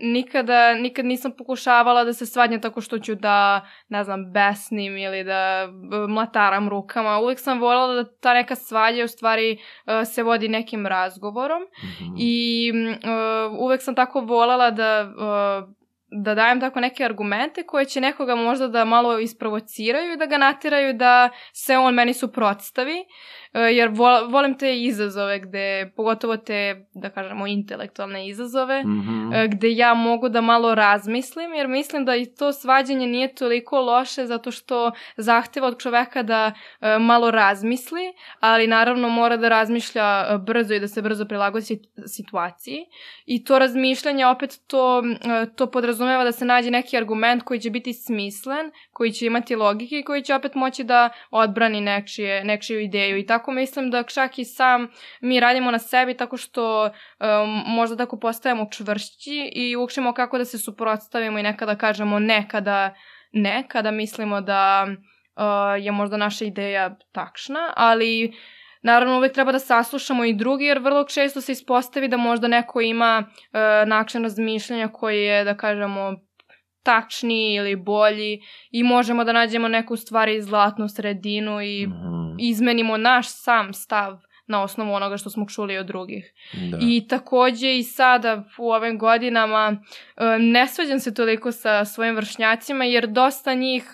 nikada, nikad nisam pokušavala da se svađam tako što ću da, ne znam, besnim ili da mlataram rukama. Uvijek sam voljela da ta neka svađa u stvari uh, se vodi nekim razgovorom mm -hmm. i uh, uvek sam tako voljela da uh, da dajem tako neke argumente koje će nekoga možda da malo isprovociraju i da ga natiraju da se on meni suprotstavi. E, jer volim te izazove gde, pogotovo te, da kažemo, intelektualne izazove, mm -hmm. gde ja mogu da malo razmislim, jer mislim da i to svađanje nije toliko loše zato što zahteva od čoveka da e, malo razmisli, ali naravno mora da razmišlja brzo i da se brzo prilagodi situaciji. I to razmišljanje opet to, to podrazumeva da se nađe neki argument koji će biti smislen, koji će imati logike i koji će opet moći da odbrani nečije, nečiju ideju i tako tako mislim da čak i sam mi radimo na sebi tako što um, možda tako postajemo čvršći i učimo kako da se suprotstavimo i nekada kažemo ne kada ne, kada mislimo da uh, je možda naša ideja takšna, ali Naravno, uvek treba da saslušamo i drugi, jer vrlo često se ispostavi da možda neko ima uh, način razmišljanja koji je, da kažemo, tačniji ili bolji i možemo da nađemo neku stvari zlatnu sredinu i mm izmenimo naš sam stav na osnovu onoga što smo čuli od drugih. Da. I takođe i sada u ovim godinama ne svađam se toliko sa svojim vršnjacima jer dosta njih,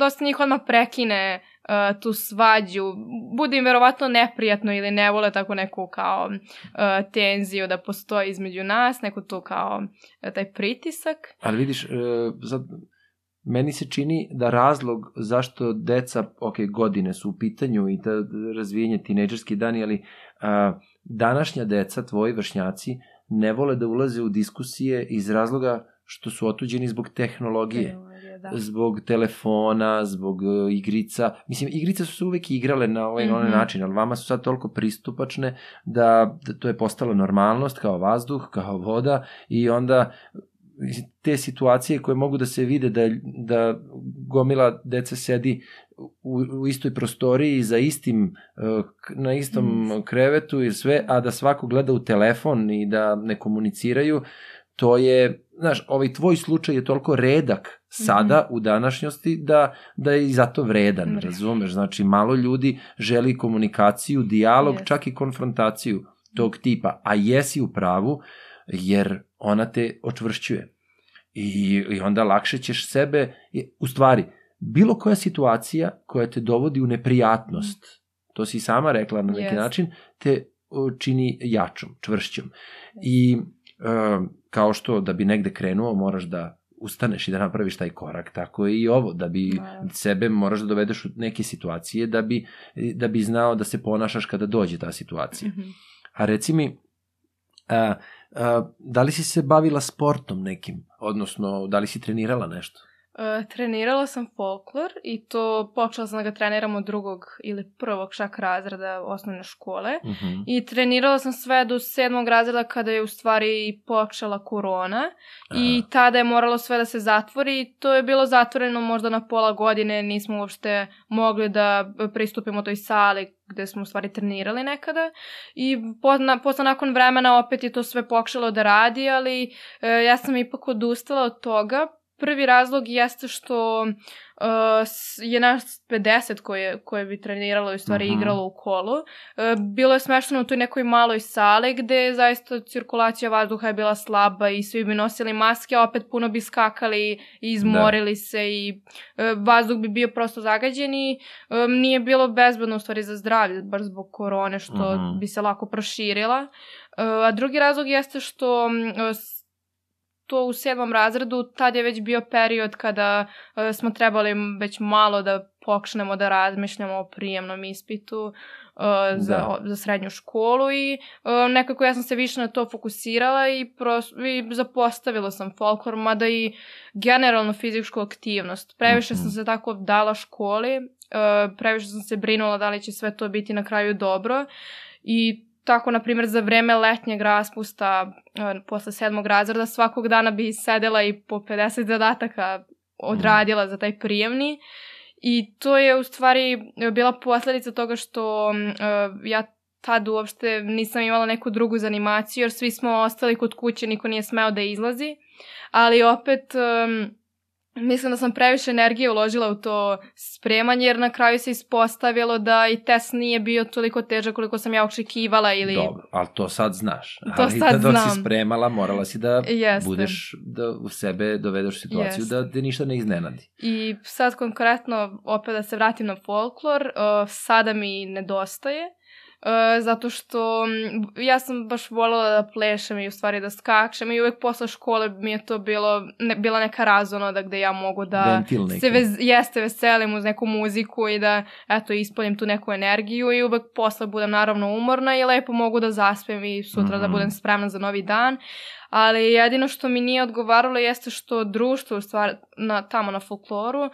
dosta njih odmah prekine uh, tu svađu. Bude im verovatno neprijatno ili ne vole tako neku kao uh, tenziju da postoji između nas, neku tu kao uh, taj pritisak. Ali vidiš, uh, sad, meni se čini da razlog zašto deca, ok, godine su u pitanju i ta razvijenje tinejdžerski dani, ali uh, današnja deca, tvoji vršnjaci, ne vole da ulaze u diskusije iz razloga što su otuđeni zbog tehnologije. Da. zbog telefona, zbog uh, igrica. Mislim, igrice su se uvek igrale na ovaj mm -hmm. način, ali vama su sad toliko pristupačne da, da to je postala normalnost kao vazduh, kao voda i onda te situacije koje mogu da se vide da, da gomila dece sedi u, u istoj prostoriji za istim uh, na istom mm. krevetu i sve, a da svako gleda u telefon i da ne komuniciraju, to je, znaš, ovaj tvoj slučaj je toliko redak sada mm -hmm. u današnjosti da, da je i zato vredan, mm. razumeš? Znači, malo ljudi želi komunikaciju, dijalog, yes. čak i konfrontaciju tog tipa, a jesi u pravu jer ona te očvršćuje. I, i onda lakše ćeš sebe, u stvari, bilo koja situacija koja te dovodi u neprijatnost, mm. to si sama rekla na neki yes. način, te čini jačom, čvršćom. I uh, kao što da bi negde krenuo moraš da ustaneš i da napraviš taj korak, tako je i ovo, da bi da. sebe moraš da dovedeš u neke situacije da bi, da bi znao da se ponašaš kada dođe ta situacija. Mm -hmm. A reci mi, a, a, da li si se bavila sportom nekim, odnosno da li si trenirala nešto? Uh, trenirala sam folklor i to počela sam da ga treniram od drugog ili prvog šak razreda osnovne škole uh mhm. -huh. i trenirala sam sve do sedmog razreda kada je u stvari počela korona Aha. i tada je moralo sve da se zatvori i to je bilo zatvoreno možda na pola godine, nismo uopšte mogli da pristupimo toj sali gde smo u stvari trenirali nekada i posle nakon vremena opet je to sve pokušalo da radi, ali e, ja sam ipak odustala od toga Prvi razlog jeste što uh, je naš 50 koje, koje bi treniralo i stvari uh mhm. igralo u kolu. Uh, bilo je smešteno u toj nekoj maloj sali gde zaista cirkulacija vazduha je bila slaba i svi bi nosili maske, a opet puno bi skakali i izmorili da. se i uh, vazduh bi bio prosto zagađen i um, nije bilo bezbedno u stvari za zdravlje, baš zbog korone što uh mhm. bi se lako proširila. Uh, a drugi razlog jeste što uh, to u sedmom razredu, tad je već bio period kada uh, smo trebali već malo da počnemo da razmišljamo o prijemnom ispitu uh, za, da. za srednju školu i uh, nekako ja sam se više na to fokusirala i, pros, i zapostavila sam folklor, mada i generalno fizičku aktivnost. Previše mm -hmm. sam se tako dala školi, uh, previše sam se brinula da li će sve to biti na kraju dobro i tako, na primjer, za vreme letnjeg raspusta, e, posle sedmog razreda, svakog dana bi sedela i po 50 zadataka odradila za taj prijemni. I to je u stvari bila posledica toga što uh, ja tad uopšte nisam imala neku drugu zanimaciju, jer svi smo ostali kod kuće, niko nije smeo da izlazi. Ali opet, um, mislim da sam previše energije uložila u to spremanje, jer na kraju se ispostavilo da i test nije bio toliko težak koliko sam ja očekivala ili... Dobro, ali to sad znaš. To ali sad da dok znam. si spremala, morala si da Jeste. budeš, da u sebe dovedeš u situaciju Jeste. da te ništa ne iznenadi. I sad konkretno, opet da se vratim na folklor, uh, sada mi nedostaje. Uh, zato što mm, ja sam baš voljela da plešem i u stvari da skačem i uvek posle škole mi je to bilo, ne, bila neka razonoda gde ja mogu da se vez, jeste veselim uz neku muziku i da eto ispoljim tu neku energiju i uvek posle budem naravno umorna i lepo mogu da zaspem i sutra da Mhm. budem spremna za novi dan. Ali jedino što mi nije odgovaralo jeste što društvo u stvari na, tamo na folkloru um,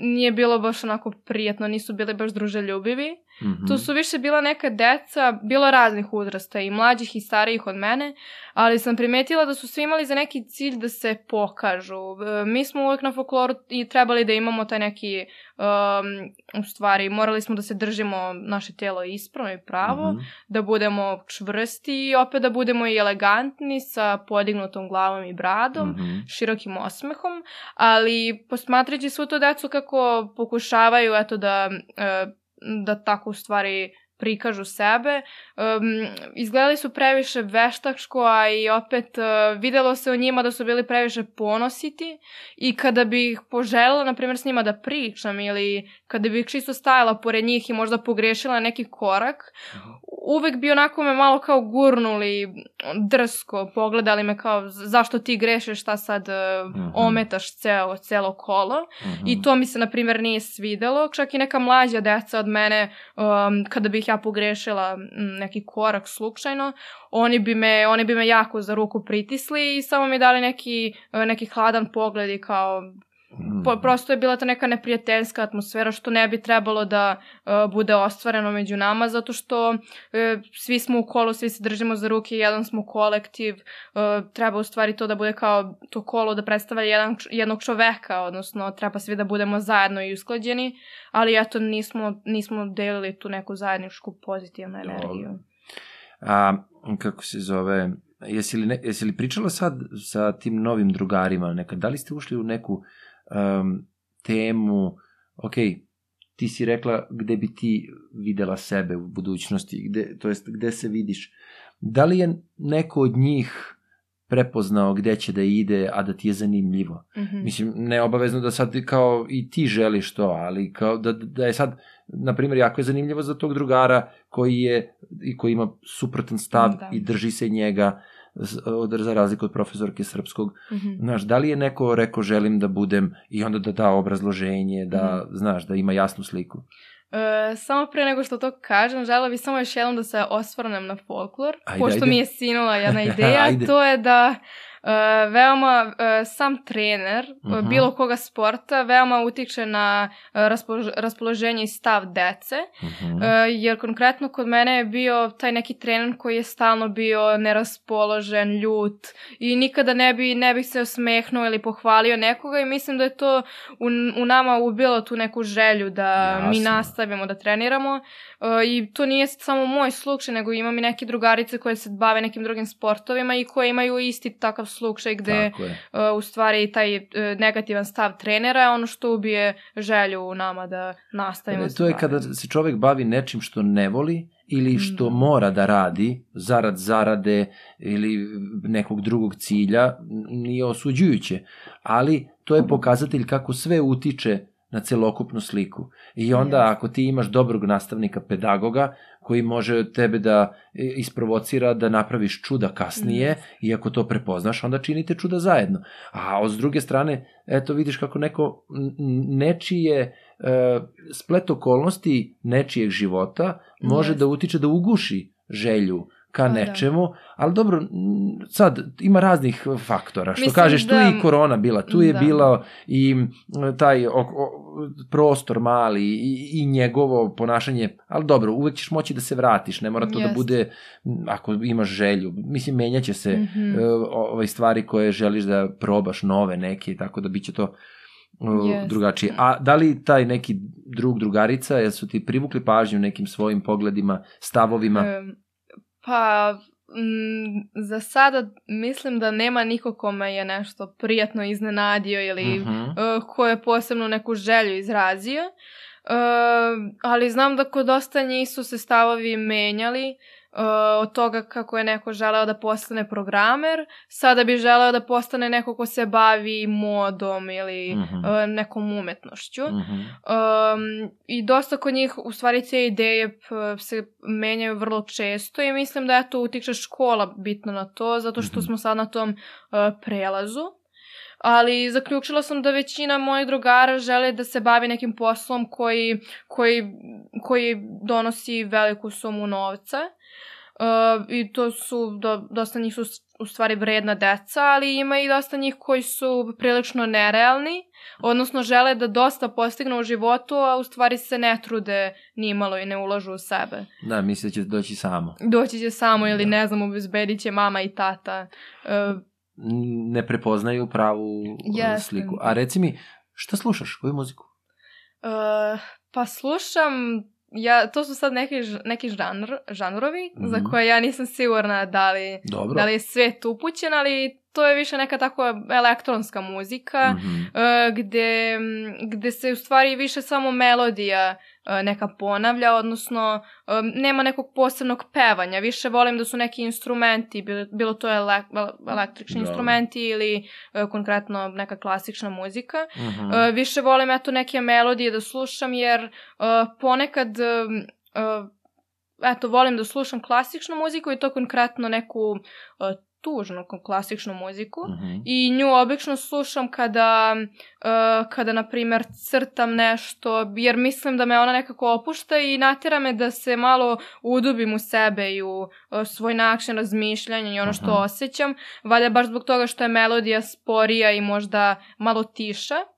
nije bilo baš onako prijatno, nisu bili baš druželjubivi. Mhm. Tu su više bila neka deca, bilo raznih uzrasta i mlađih i starijih od mene, ali sam primetila da su svi imali za neki cilj da se pokažu. Mi smo uvek na folkloru i trebali da imamo taj neki, um, u stvari, morali smo da se držimo naše telo ispravno i pravo, Mhm. da budemo čvrsti i opet da budemo i elegantni sa podignutom glavom i bradom Mhm. širokim osmehom, ali posmatrajući svu to decu kako pokušavaju eto da, e, da tako u stvari prikažu sebe. Um, izgledali su previše veštačko, a i opet uh, videlo se o njima da su bili previše ponositi i kada bih poželjela, na primjer, s njima da pričam ili kada bih čisto stajala pored njih i možda pogrešila neki korak, uvek bi onako me malo kao gurnuli drsko, pogledali me kao "Z- zašto ti grešiš, šta sad uh, ometaš ceo, celo kolo. Mhm. I to mi se, na primjer, nije svidelo. Čak i neka mlađa deca od mene, um, kada bih ja pogrešila mm, neki korak slučajno, oni bi, me, oni bi me jako za ruku pritisli i samo mi dali neki, neki hladan pogled i kao. Po, prosto je bila ta neka neprijateljska atmosfera što ne bi trebalo da uh, bude ostvareno među nama zato što uh, svi smo u kolu, svi se držimo za ruke, jedan smo kolektiv, uh, treba u stvari to da bude kao to kolo da predstavlja jedan, jednog čoveka, odnosno treba svi da budemo zajedno i usklađeni, ali eto nismo, nismo delili tu neku zajedničku pozitivnu energiju. A, kako se zove, jesi li, ne, jesi li pričala sad sa tim novim drugarima nekad? Da li ste ušli u neku um, temu, ok, ti si rekla gde bi ti videla sebe u budućnosti, gde, to jest gde se vidiš. Da li je neko od njih prepoznao gde će da ide, a da ti je zanimljivo? Mhm. Mislim, ne obavezno da sad kao i ti želiš to, ali kao da, da je sad, na primjer, jako je zanimljivo za tog drugara koji je i koji ima suprotan stav Da. i drži se njega od, za razliku od profesorke srpskog. Mhm. Znaš, da li je neko rekao želim da budem i onda da da obrazloženje, da, Mhm. znaš, da ima jasnu sliku. E, samo pre nego što to kažem, žela bih samo još jednom da se osvrnem na folklor, Ajde, pošto ajde. mi je sinula jedna ideja, to je da e, veoma e, sam trener e, Mhm. bilo koga sporta veoma utiče na raspolož- raspoloženje i stav dece, Mhm. E, jer konkretno kod mene je bio taj neki trener koji je stalno bio neraspoložen, ljut i nikada ne bi, ne bih se osmehnuo ili pohvalio nekoga i mislim da je to u, u nama ubilo tu neku želju da mi Jasno. nastavimo da treniramo i to nije samo moj slučaj, nego imam i neke drugarice koje se bave nekim drugim sportovima i koje imaju isti takav slučaj gde e, u stvari taj e, negativan stav trenera je ono što ubije želju u nama da nastavimo E, se to je kada se čovek bavi nečim što ne voli ili što Da. mora da radi zarad zarade ili nekog drugog cilja, nije osuđujuće, ali to je pokazatelj kako sve utiče na celokupnu sliku. I onda ako ti imaš dobrog nastavnika, pedagoga, koji može tebe da e, isprovocira da napraviš čuda kasnije i ako to prepoznaš, onda činite čuda zajedno. A od s druge strane, eto vidiš kako neko nečije e, splet okolnosti nečijeg života može Jeste. da utiče da uguši želju ka da. nečemu, ali dobro, sad ima raznih faktora. Što Mislim kažeš, tu je da- i korona bila, tu je Da. bila i taj o, o, prostor mali i, i njegovo ponašanje, ali dobro, uvek ćeš moći da se vratiš, ne mora to da Jeste. bude, m, ako imaš želju, mislim, menjaće se Mhm. e, ovaj stvari koje želiš da probaš, nove neke, tako da biće to e, Jeste. drugačije. A da li taj neki drug, drugarica, jel su ti privukli pažnju nekim svojim pogledima, stavovima? Pa, mm, za sada mislim da nema niko kome je nešto prijatno iznenadio ili Mhm. uh, ko je posebno neku želju izrazio. Uh, ali znam da kod dosta njih su se stavovi menjali uh, od toga kako je neko želeo da postane programer, sada bi želeo da postane neko ko se bavi modom ili Mhm. uh, nekom umetnošću. Mhm. Um, I dosta kod njih, u stvari, te ideje se menjaju vrlo često i mislim da eto utiče škola bitno na to, zato što Mhm. smo sad na tom uh, prelazu. Ali zaključila sam da većina mojih drugara žele da se bavi nekim poslom koji, koji, koji donosi veliku sumu novca. Uh, I to su, do, dosta njih su u stvari vredna deca, ali ima i dosta njih koji su prilično nerealni, odnosno žele da dosta postignu u životu, a u stvari se ne trude nimalo i ne ulažu u sebe. Da, misle da će doći samo. Doći će samo ili Da. ne znam, obezbedit će mama i tata. Uh, Ne prepoznaju pravu e, Jeste. sliku. A reci mi, šta slušaš? Koju muziku? Uh, pa slušam, ja, to su sad neki, neki žanr, žanrovi Mhm. za koje ja nisam sigurna da li, Dobro. da li je svet upućen, ali to je više neka tako elektronska muzika Mhm. uh, gde, gde se u stvari više samo melodija neka ponavlja, odnosno um, nema nekog posebnog pevanja. Više volim da su neki instrumenti, bilo, to ele, električni Da. instrumenti ili uh, konkretno neka klasična muzika. Mhm. Uh, više volim eto neke melodije da slušam jer uh, ponekad uh, eto volim da slušam klasičnu muziku i to konkretno neku uh, tužnu klasičnu muziku. Mhm. I nju obično slušam kada, uh, kada na primjer, crtam nešto, jer mislim da me ona nekako opušta i natjera me da se malo udubim u sebe i u uh, svoj način razmišljanja i ono što Aha. osjećam. Valjda baš zbog toga što je melodija sporija i možda malo tiša.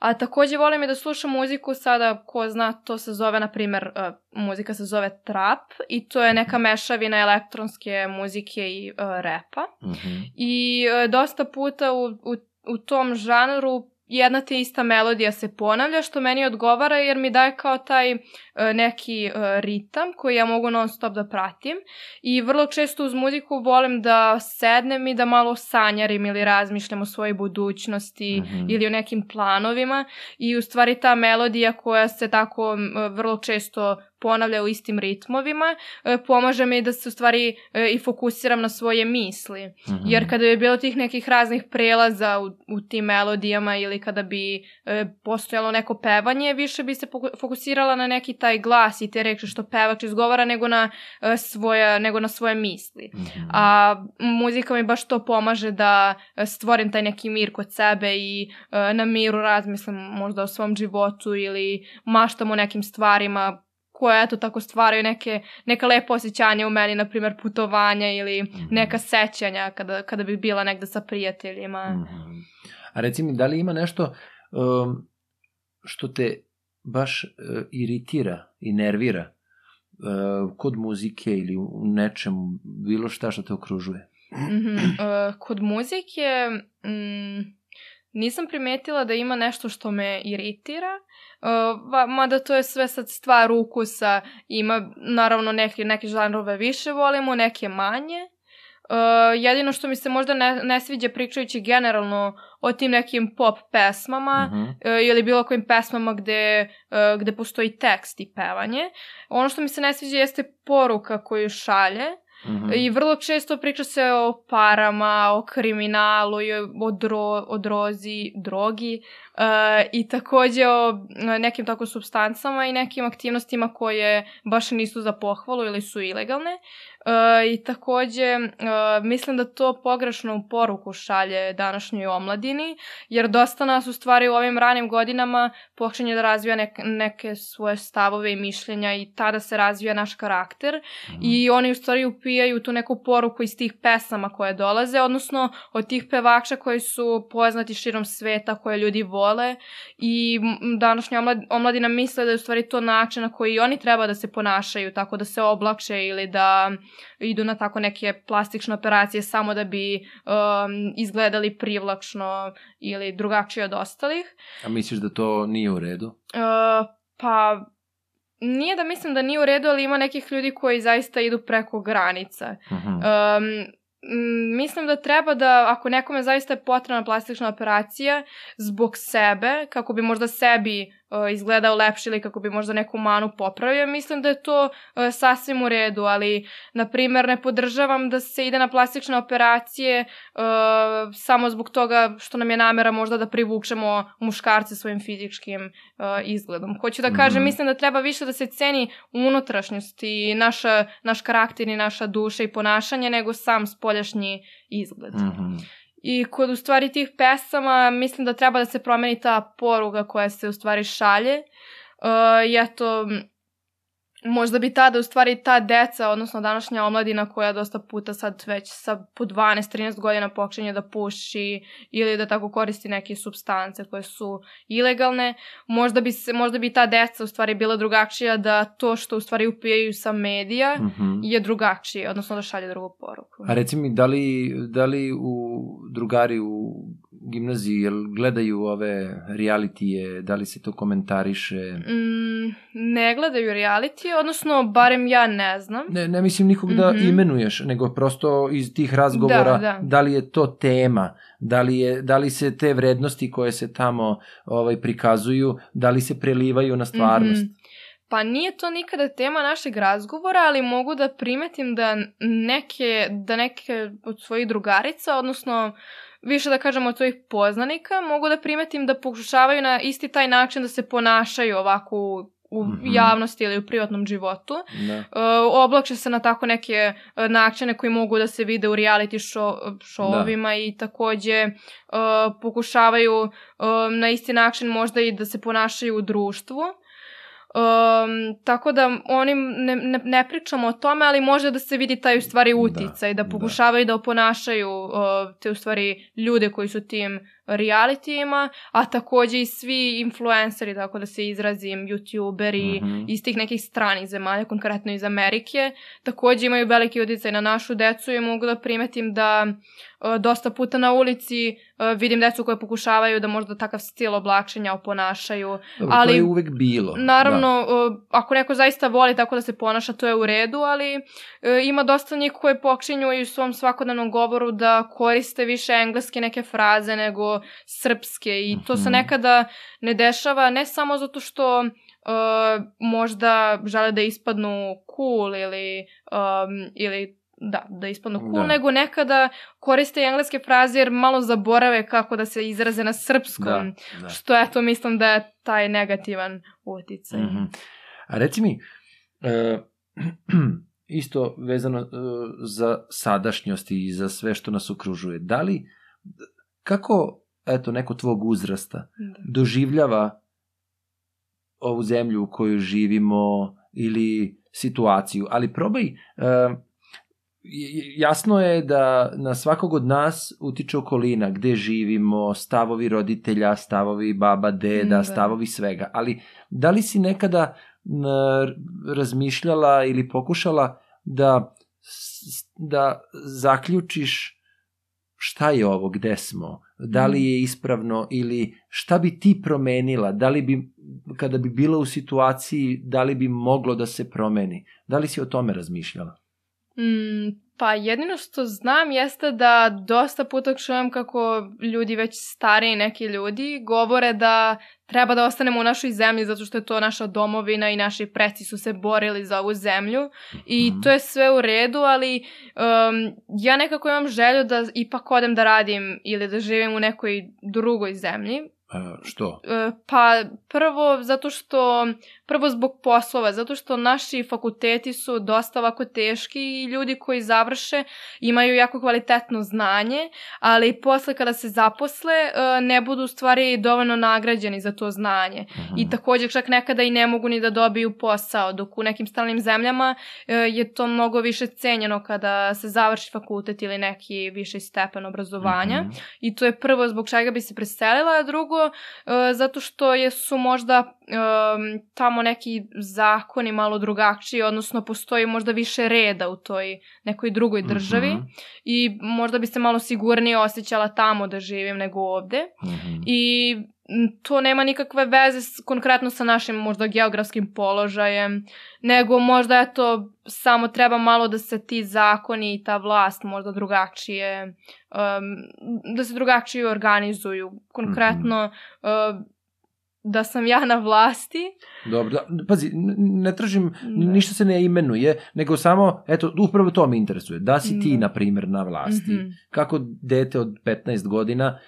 A takođe volim i da slušam muziku sada, ko zna, to se zove, na primjer, uh, muzika se zove trap i to je neka mešavina elektronske muzike i uh, repa. Mhm. I e, dosta puta u, u, u tom žanru jedna te ista melodija se ponavlja, što meni odgovara jer mi daje kao taj e, neki e, ritam koji ja mogu non stop da pratim. I vrlo često uz muziku volim da sednem i da malo sanjarim ili razmišljam o svojoj budućnosti Mhm. ili o nekim planovima. I u stvari ta melodija koja se tako vrlo često ponavlja u istim ritmovima, e, pomaže mi da se u stvari e, i fokusiram na svoje misli. Mhm. Jer kada bi bilo tih nekih raznih prelaza u, u tim melodijama ili kada bi e, postojalo neko pevanje, više bi se fokusirala na neki taj glas i te reči što pevač izgovara nego na, e, svoja, nego na svoje misli. Mhm. A muzika mi baš to pomaže da stvorim taj neki mir kod sebe i e, na miru razmislim možda o svom životu ili maštam o nekim stvarima koje eto tako stvaraju neke, neka lepa osjećanja u meni, na primjer putovanja ili Mhm. neka sećanja kada, kada bi bila negde sa prijateljima. Mhm. A reci mi, da li ima nešto um, što te baš uh, iritira i nervira uh, kod muzike ili u nečemu, bilo šta što te okružuje? Mhm. E, kod muzike mm, nisam primetila da ima nešto što me iritira, va- mada to je sve sad stvar ukusa, ima naravno neke, neke žanrove više volimo, neke manje. E, jedino što mi se možda ne, ne sviđa pričajući generalno o tim nekim pop pesmama, Mhm. e, ili bilo kojim pesmama gde, e, gde postoji tekst i pevanje. Ono što mi se ne sviđa jeste poruka koju šalje, Mhm. i vrlo često priča se o parama, o kriminalu o, dro, o drozi, drogi i takođe o e, nekim tako substancama i nekim aktivnostima koje baš nisu za pohvalu ili su ilegalne. I takođe, uh, mislim da to pogrešnu poruku šalje današnjoj omladini, jer dosta nas u stvari u ovim ranim godinama počinje da razvija nek, neke svoje stavove i mišljenja i tada se razvija naš karakter mm. i oni u stvari upijaju tu neku poruku iz tih pesama koje dolaze, odnosno od tih pevača koji su poznati širom sveta, koje ljudi vole i današnja omladina misle da je u stvari to način na koji oni treba da se ponašaju, tako da se oblakše ili da idu na tako neke plastične operacije samo da bi um, izgledali privlačno ili drugačije od ostalih. A misliš da to nije u redu? Uh, pa nije da mislim da nije u redu, ali ima nekih ljudi koji zaista idu preko granica. Uh -huh. um, mislim da treba da, ako nekome zaista je potrebna plastična operacija zbog sebe, kako bi možda sebi izgledao lepše ili kako bi možda neku manu popravio, mislim da je to uh, sasvim u redu, ali, na primer, ne podržavam da se ide na plastične operacije uh, samo zbog toga što nam je namera možda da privučemo muškarce svojim fizičkim izgledom. Hoću da kažem, mm -hmm. mislim da treba više da se ceni unutrašnjost i naša, naš karakter i naša duša i ponašanje nego sam spoljašnji izgled. Mm -hmm. I kod u stvari tih pesama mislim da treba da se promeni ta poruga koja se u stvari šalje. Uh, I eto, možda bi tada u stvari ta deca, odnosno današnja omladina koja dosta puta sad već sa po 12-13 godina počinje da puši ili da tako koristi neke substance koje su ilegalne, možda bi, se, možda bi ta deca u stvari bila drugačija da to što u stvari upijaju sa medija mm -hmm. je drugačije, odnosno da šalje drugu poruku. A reci mi, da li, da li u drugari u gimnaziji, jel gledaju ove realitije, da li se to komentariše? Mm, ne gledaju realitije, odnosno, barem ja ne znam. Ne, ne mislim nikog da mm -hmm. imenuješ, nego prosto iz tih razgovora, da, da. da li je to tema, da li, je, da li se te vrednosti koje se tamo ovaj, prikazuju, da li se prelivaju na stvarnost? Mm -hmm. Pa nije to nikada tema našeg razgovora, ali mogu da primetim da neke, da neke od svojih drugarica, odnosno više da kažem od svojih poznanika, mogu da primetim da pokušavaju na isti taj način da se ponašaju ovako u u mm -hmm. javnosti ili u privatnom životu. Da. Uh, oblakše se na tako neke uh, načine koji mogu da se vide u reality show, showovima da. i takođe uh, pokušavaju uh, na isti način možda i da se ponašaju u društvu. Um, tako da oni ne, ne, ne pričamo o tome, ali može da se vidi taj u stvari uticaj, da, da. pokušavaju da, da oponašaju uh, te u stvari ljude koji su tim realitijima, a takođe i svi influenceri, tako da se izrazim, youtuberi mm -hmm. iz tih nekih stranih zemalja, konkretno iz Amerike, takođe imaju veliki uticaj na našu decu i mogu da primetim da uh, dosta puta na ulici uh, vidim decu koje pokušavaju da možda takav stil oblačenja oponašaju. Dobro, ali, to je uvek bilo. Naravno, da. uh, ako neko zaista voli tako da se ponaša, to je u redu, ali uh, ima dosta njih koje počinju i u svom svakodnevnom govoru da koriste više engleske neke fraze nego srpske i to se mhm. nekada ne dešava ne samo zato što uh, možda žele da ispadnu cool ili, um, ili da, da ispadnu cool, da. nego nekada koriste engleske fraze jer malo zaborave kako da se izraze na srpskom, da, da. što eto mislim da je taj negativan uticaj. Mm -hmm. A reci mi, uh, isto vezano uh, za sadašnjost i za sve što nas okružuje, da li, kako eto, neko tvog uzrasta da. doživljava ovu zemlju u kojoj živimo ili situaciju, ali probaj, uh, jasno je da na svakog od nas utiče okolina, gde živimo, stavovi roditelja, stavovi baba, deda, da. stavovi svega, ali da li si nekada razmišljala ili pokušala da da zaključiš šta je ovo, gde smo, da li mm. je ispravno ili šta bi ti promenila, da li bi, kada bi bila u situaciji, da li bi moglo da se promeni. Da li si o tome razmišljala? Mm, Pa jedino što znam jeste da dosta puta čujem kako ljudi već stariji neki ljudi govore da treba da ostanemo u našoj zemlji zato što je to naša domovina i naši preci su se borili za ovu zemlju i mm. to je sve u redu, ali um, ja nekako imam želju da ipak odem da radim ili da živim u nekoj drugoj zemlji A, što? E, Pa prvo zato što, prvo zbog poslova, zato što naši fakulteti su dosta ovako teški i ljudi koji završe imaju jako kvalitetno znanje, ali posle kada se zaposle e, ne budu u stvari dovoljno nagrađeni za to znanje. I takođe čak nekada i ne mogu ni da dobiju posao, dok u nekim stranim zemljama e, je to mnogo više cenjeno kada se završi fakultet ili neki viši stepen obrazovanja. Mhm. I to je prvo zbog čega bi se preselila, a drugo e, zato što je, su možda em, tamo neki zakoni malo drugačiji, odnosno postoji možda više reda u toj nekoj drugoj državi Mhm. i možda bi se malo sigurnije osjećala tamo da živim nego ovde. Mhm. I m, to nema nikakve veze s, konkretno sa našim možda geografskim položajem, nego možda eto samo treba malo da se ti zakoni i ta vlast možda drugačije, um, da se drugačije organizuju. Konkretno uh, da sam ja na vlasti. Dobro, da, pazi, ne tražim, Da. ništa se ne imenuje, nego samo, eto, upravo to me interesuje. Da si ti, Da. na primjer, na vlasti, Mhm. kako dete od 15 godina,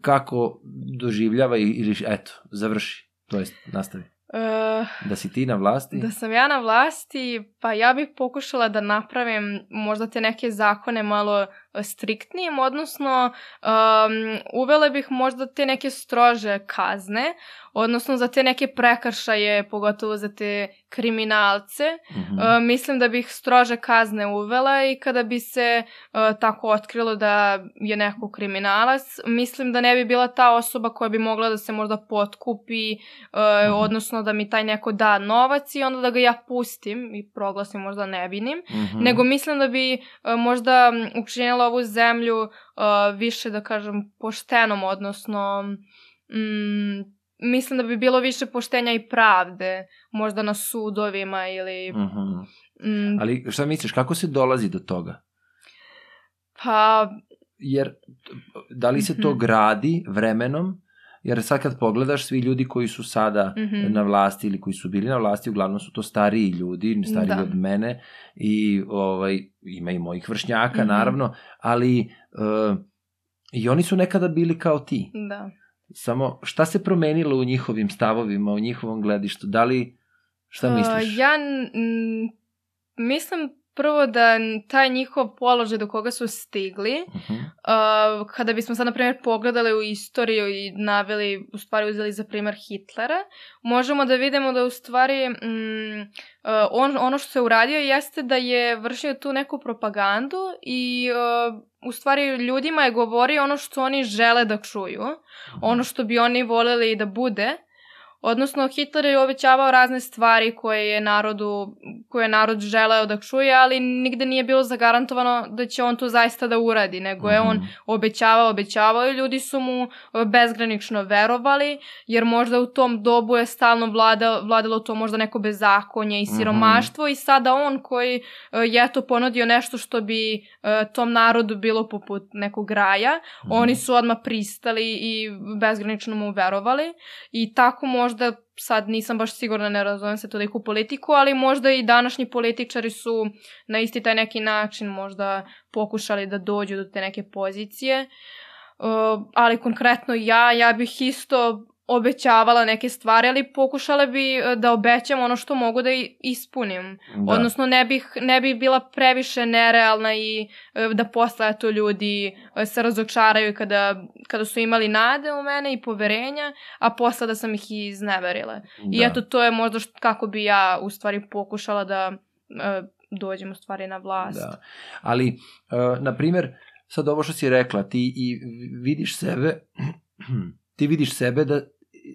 kako doživljava ili, eto, završi, to jest, nastavi. Uh, Da si ti na vlasti? Da sam ja na vlasti, pa ja bih pokušala da napravim možda te neke zakone malo striktnijim, odnosno um, uvele bih možda te neke strože kazne, odnosno za te neke prekršaje, pogotovo za te kriminalce. Mhm. E, mislim da bih strože kazne uvela i kada bi se e, tako otkrilo da je neko kriminalac, mislim da ne bi bila ta osoba koja bi mogla da se možda potkupi, e, Mhm. odnosno da mi taj neko da novac i onda da ga ja pustim i proglasim možda nevinim, Mhm. nego mislim da bi e, možda učinila ovu zemlju e, više, da kažem, poštenom, odnosno mm, mislim da bi bilo više poštenja i pravde, možda na sudovima ili... Mhm. Mm, Ali šta misliš, kako se dolazi do toga? pa, Jer, da li se to Mhm. gradi vremenom? Jer sad kad pogledaš, svi ljudi koji su sada Mhm. na vlasti ili koji su bili na vlasti, uglavnom su to stariji ljudi, stariji Da. od mene i ovaj, ima i mojih vršnjaka, Mhm. naravno, ali uh, i oni su nekada bili kao ti. da. Samo šta se promenilo u njihovim stavovima, u njihovom gledištu? Da li, šta misliš? Uh, ja mislim prvo da taj njihov položaj do koga su stigli, Mhm. uh, kada bismo sad, na primjer, pogledali u istoriju i naveli, u stvari uzeli za primjer Hitlera, možemo da vidimo da u stvari mm, uh, on, ono što se uradio jeste da je vršio tu neku propagandu i uh, u stvari ljudima je govorio ono što oni žele da čuju, ono što bi oni voljeli da bude, Odnosno, Hitler je obećavao razne stvari koje je narodu, koje je narod želeo da čuje, ali nigde nije bilo zagarantovano da će on to zaista da uradi, nego je on Mhm. obećavao, obećavao i ljudi su mu e, bezgranično verovali, jer možda u tom dobu je stalno vlada, vladalo to možda neko bezakonje i Mhm. siromaštvo i sada on koji e, je eto ponudio nešto što bi e, tom narodu bilo poput nekog raja, Mhm. oni su odmah pristali i bezgranično mu verovali i tako možda sad nisam baš sigurna, ne razumem se toliko u politiku, ali možda i današnji političari su na isti taj neki način možda pokušali da dođu do te neke pozicije. Uh, ali konkretno ja, ja bih isto obećavala neke stvari, ali pokušala bi uh, da obećam ono što mogu da i- ispunim. Da. Odnosno ne bih, ne bih bila previše nerealna i e, da posle to ljudi e, se razočaraju kada, kada su imali nade u mene i poverenja, a posle da sam ih i izneverila. I Da. eto to je možda št- kako bi ja u stvari pokušala da e, dođem u stvari na vlast. Da. Ali, na primjer, sad ovo što si rekla, ti i vidiš sebe, ti vidiš sebe da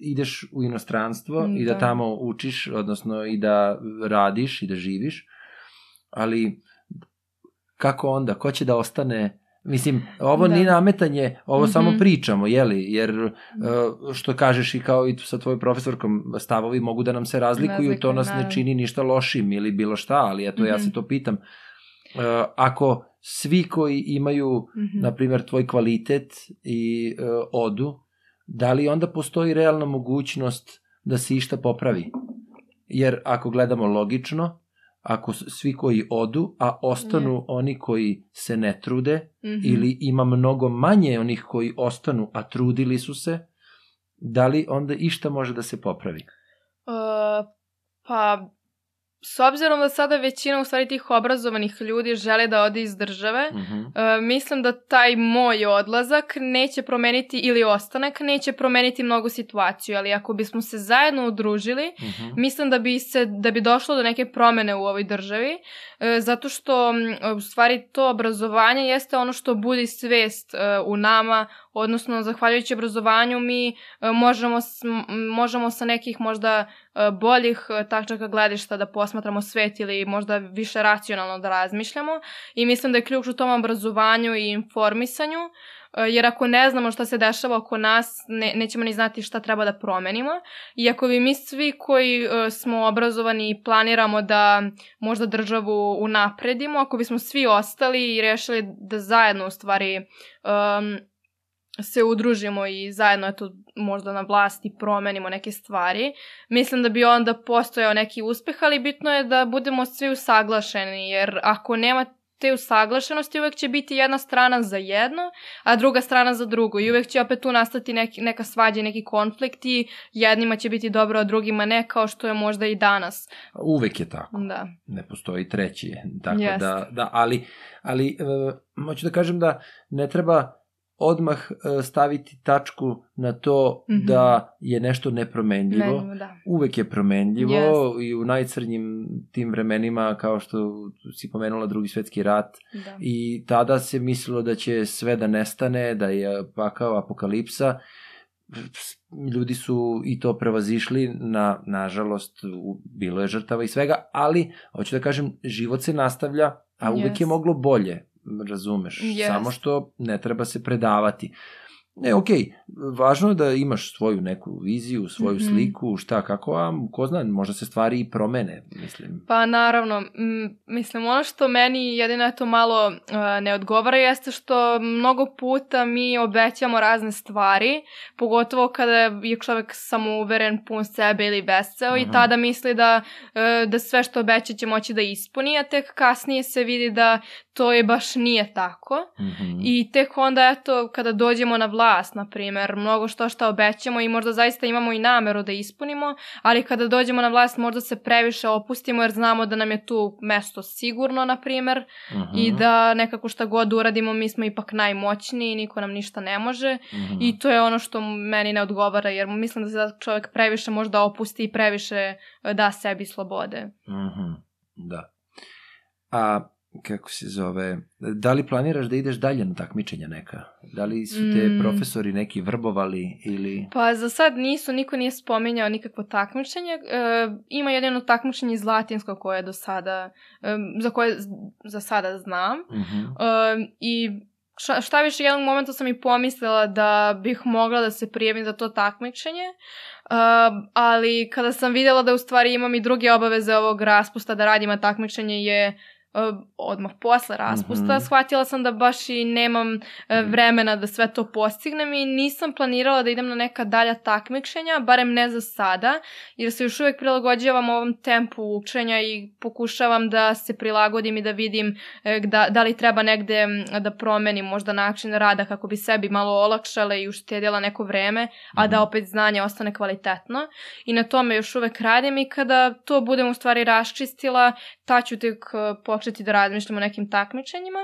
ideš u inostranstvo i da Da. tamo učiš, odnosno i da radiš i da živiš, ali kako onda, ko će da ostane Mislim, ovo Da. ni nametanje, ovo samo Mhm. pričamo, jeli, jer uh, što kažeš i kao i sa tvojom profesorkom, stavovi mogu da nam se razlikuju, to Razlikuju, nas ne naravno. čini ništa lošim ili bilo šta, ali eto, ja Mhm. se to pitam. Uh, ako svi koji imaju, Mhm. na primjer, tvoj kvalitet i uh, odu, da li onda postoji realna mogućnost da se išta popravi? Jer ako gledamo logično, ako svi koji odu, a ostanu oni koji se ne trude, Mhm. ili ima mnogo manje onih koji ostanu, a trudili su se, da li onda išta može da se popravi? Uh, pa, s obzirom da sada većina u stvari tih obrazovanih ljudi žele da ode iz države, Uh -huh. uh, mislim da taj moj odlazak neće promeniti ili ostanak neće promeniti mnogo situaciju, ali ako bismo se zajedno udružili, Uh -huh. Mislim da bi se da bi došlo do neke promene u ovoj državi e, zato što m, u stvari to obrazovanje jeste ono što budi svest e, u nama odnosno zahvaljujući obrazovanju mi e, možemo možemo sa nekih možda e, boljih e, tačaka gledišta da posmatramo svet ili možda više racionalno da razmišljamo i mislim da je ključ u tom obrazovanju i informisanju jer ako ne znamo šta se dešava oko nas, ne, nećemo ni znati šta treba da promenimo. I ako bi mi svi koji e, smo obrazovani i planiramo da možda državu unapredimo, ako bismo svi ostali i rešili da zajedno u stvari um, se udružimo i zajedno eto možda na vlasti promenimo neke stvari, mislim da bi onda postojao neki uspeh, ali bitno je da budemo svi usaglašeni, jer ako nema te usaglašenosti uvek će biti jedna strana za jedno, a druga strana za drugo i uvek će opet tu nastati neki, neka svađa neki konflikt i jednima će biti dobro, a drugima ne, kao što je možda i danas. Uvek je tako. Da. ne postoji treći. Tako Jest. da, da, ali, ali uh, hoću da kažem da ne treba odmah uh, staviti tačku na to Mhm. da je nešto nepromenljivo. Menimo, da. Uvek je promenljivo Jest. i u najcrnjim tim vremenima kao što si pomenula drugi svetski rat da. i tada se mislilo da će sve da nestane, da je pakao apokalipsa. Ljudi su i to prevazišli, na, nažalost, bilo je žrtava i svega, ali, hoću da kažem, život se nastavlja, a uvek je Jest. moglo bolje, razumeš, Jest. samo što ne treba se predavati. Ne, okej, važno je da imaš svoju neku viziju, svoju Mhm. sliku, šta, kako, a ko zna, možda se stvari i promene, mislim. Pa naravno, m, mislim ono što meni jedino eto malo uh, ne odgovara jeste što mnogo puta mi obećamo razne stvari, pogotovo kada je čovek samouveren, pun sebe ili veseo Mhm. i tada misli da, uh, da sve što obeća će moći da ispuni, a tek kasnije se vidi da to je baš nije tako. Mhm. I tek onda, eto, kada dođemo na vlast, na primer, mnogo što šta obećamo i možda zaista imamo i nameru da ispunimo, ali kada dođemo na vlast možda se previše opustimo jer znamo da nam je tu mesto sigurno, na primer, Mhm. i da nekako šta god uradimo mi smo ipak najmoćniji niko nam ništa ne može. Mhm. I to je ono što meni ne odgovara jer mislim da se čovjek previše možda opusti i previše e, da sebi slobode. Mhm, da. A kako se zove, da li planiraš da ideš dalje na takmičenja neka? Da li su te Mm. profesori neki vrbovali ili... Pa za sad nisu, niko nije spominjao nikakvo takmičenje. E, ima jedino takmičenje iz latinskog koje do sada, e, za koje za sada znam. Mhm. E, I šta, šta više, jednog momenta sam i pomislila da bih mogla da se prijavim za to takmičenje. Uh, ali kada sam vidjela da u stvari imam i druge obaveze ovog raspusta da radim, a takmičenje je odmah posle raspusta, Mhm. shvatila sam da baš i nemam e, vremena da sve to postignem i nisam planirala da idem na neka dalja takmičenja, barem ne za sada, jer se još uvek prilagođavam ovom tempu učenja i pokušavam da se prilagodim i da vidim da, da li treba negde da promenim možda način rada kako bi sebi malo olakšala i uštedjela neko vreme, a da opet znanje ostane kvalitetno. I na tome još uvek radim i kada to budem u stvari raščistila, ta ću tek e, početi da razmišljam o nekim takmičenjima.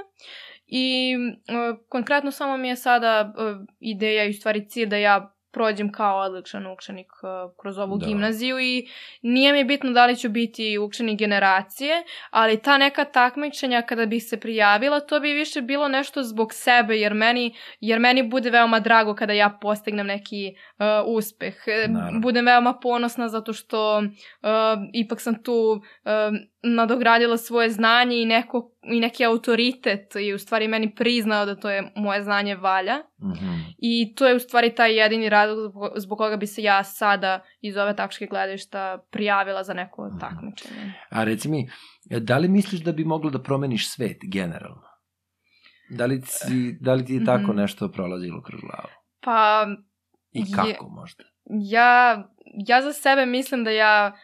I e, konkretno samo mi je sada e, ideja i stvari cilj da ja prođem kao odličan učenik e, kroz ovu Da. gimnaziju i nije mi bitno da li ću biti učenik generacije, ali ta neka takmičenja kada bih se prijavila, to bi više bilo nešto zbog sebe, jer meni, jer meni bude veoma drago kada ja postignem neki uh, uspeh. E, Naravno. Budem veoma ponosna zato što uh, ipak sam tu uh, nadogradila svoje znanje i, neko, i neki autoritet i u stvari meni priznao da to je moje znanje valja. Mhm. I to je u stvari taj jedini razlog zbog, zbog koga bi se ja sada iz ove tačke gledišta prijavila za neko Mhm. takmičenje. A reci mi, da li misliš da bi moglo da promeniš svet generalno? Da li, si, da li ti je tako Mhm. nešto prolazilo kroz glavu? Pa I Je- kako možda? ja, ja za sebe mislim da ja uh,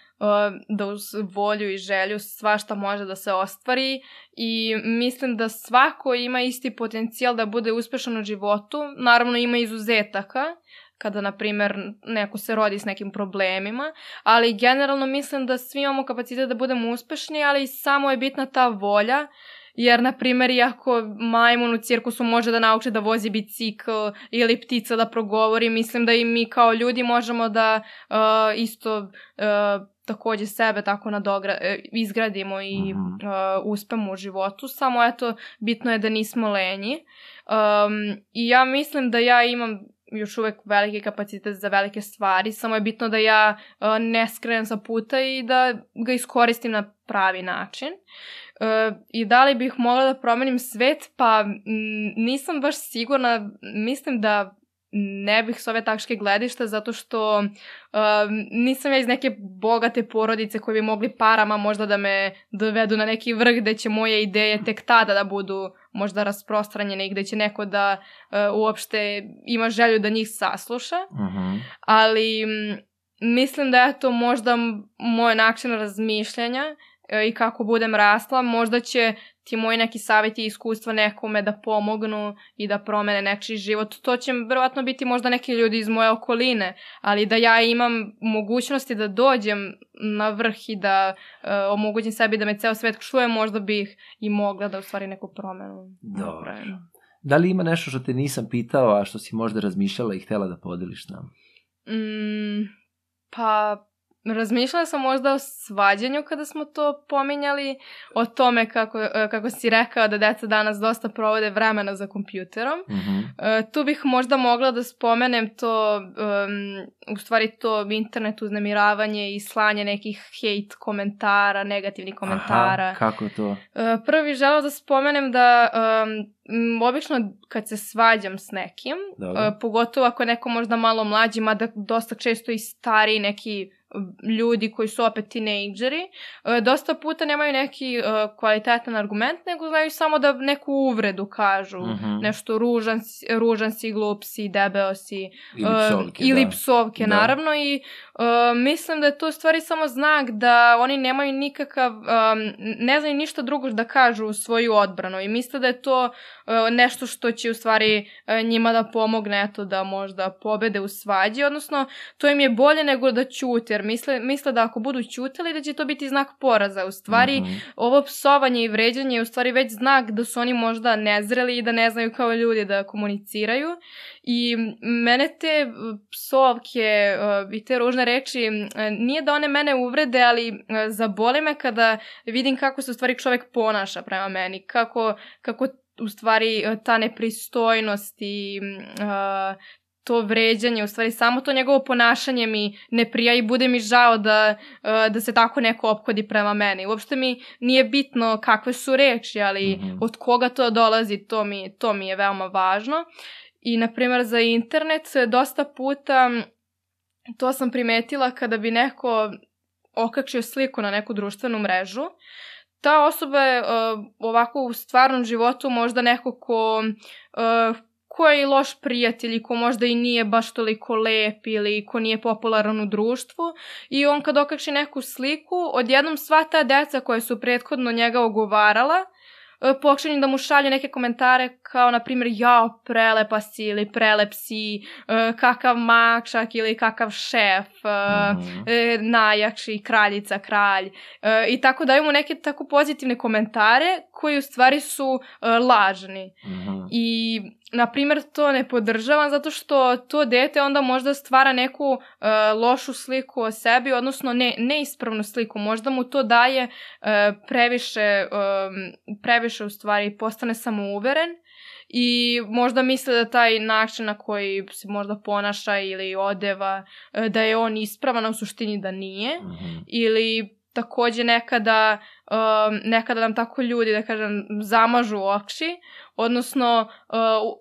da uz volju i želju svašta može da se ostvari i mislim da svako ima isti potencijal da bude uspešan u životu. Naravno ima izuzetaka, kada, na primer, neko se rodi s nekim problemima, ali generalno mislim da svi imamo kapacitet da budemo uspešni, ali samo je bitna ta volja, jer, na primer, iako majmun u cirkusu može da nauči da vozi bicikl ili ptica da progovori, mislim da i mi kao ljudi možemo da uh, isto uh, takođe sebe tako nadogra, e, izgradimo i mm -hmm. uh, uspemo u životu, samo eto, bitno je da nismo lenji. Um, I ja mislim da ja imam još uvek veliki kapacitet za velike stvari, samo je bitno da ja uh, ne skrenem sa puta i da ga iskoristim na pravi način. Uh, I da li bih mogla da promenim svet? Pa m, nisam baš sigurna, mislim da ne bih s ove tačke gledišta zato što uh, nisam ja iz neke bogate porodice koje bi mogli parama možda da me dovedu na neki vrh gde će moje ideje tek tada da budu možda rasprostranjene i gde će neko da uh, uopšte ima želju da njih sasluša. Uh Mhm. -huh. Ali m, mislim da je to možda moj način razmišljanja uh, i kako budem rasla, možda će ti moji neki savjeti i iskustva nekome da pomognu i da promene nečiji život. To će verovatno biti možda neki ljudi iz moje okoline, ali da ja imam mogućnosti da dođem na vrh i da uh, omogućim sebi da me ceo svet čuje, možda bih i mogla da u stvari neku promenu Dobro. napravim. Da li ima nešto što te nisam pitao, a što si možda razmišljala i htela da podeliš s nama? Mm, pa razmišljala sam možda o svađanju kada smo to pominjali, o tome kako, e, kako si rekao da deca danas dosta provode vremena za kompjuterom. -huh. E, tu bih možda mogla da spomenem to, um, u stvari to internet uznemiravanje i slanje nekih hate komentara, negativnih komentara. Aha, kako to? E, prvo bih žela da spomenem da um, obično kad se svađam s nekim, Dobro. uh, pogotovo ako je neko možda malo mlađi, mada dosta često i stariji neki ljudi koji su opet tinejdžeri, uh, dosta puta nemaju neki uh, kvalitetan argument, nego znaju samo da neku uvredu kažu, Uh -huh. nešto ružan, ružan si, glup si, debeo si, Ili Uh, psovke, ili da. psovke, Da. naravno i uh, mislim da je to u stvari samo znak da oni nemaju nikakav, um, ne znaju ništa drugo da kažu u svoju odbranu i misle da je to uh, nešto što će u stvari uh, njima da pomogne eto da možda pobede u svađi, odnosno to im je bolje nego da ćute, jer misle, misle da ako budu ćutali da će to biti znak poraza. U stvari, Mhm. ovo psovanje i vređanje je u stvari već znak da su oni možda nezreli i da ne znaju kao ljudi da komuniciraju. I mene te uh, psovke uh, i te ružne reči, uh, nije da one mene uvrede, ali zabole me kada vidim kako se u stvari čovek ponaša prema meni, kako, kako u stvari ta nepristojnost i uh, to vređanje, u stvari samo to njegovo ponašanje mi ne prija i bude mi žao da, da se tako neko opkodi prema meni. Uopšte mi nije bitno kakve su reči, ali Mhm. od koga to dolazi, to mi, to mi je veoma važno. I, na primjer, za internet dosta puta to sam primetila kada bi neko okačio sliku na neku društvenu mrežu, ta osoba je uh, ovako u stvarnom životu možda neko ko, uh, ko je i loš prijatelj i ko možda i nije baš toliko lep ili ko nije popularan u društvu i on kad okači neku sliku, odjednom sva ta deca koja su prethodno njega ogovarala, počinju da mu šalju neke komentare kao, na primjer, jao, prelepa si ili prelep si, e, kakav makšak ili kakav šef, e, e, najjači, kraljica, kralj. E, i tako daju mu neke tako pozitivne komentare koji u stvari su e, lažni. Mhm. I, na primjer, to ne podržavam zato što to dete onda možda stvara neku uh, lošu sliku o sebi, odnosno ne, neispravnu sliku. Možda mu to daje uh, previše, um, previše u stvari postane samouveren i možda misle da taj način na koji se možda ponaša ili odeva, uh, da je on ispravan, a u suštini da nije Mhm. ili takođe nekada, um, nekada nam tako ljudi, da kažem, zamažu oči, odnosno, uh,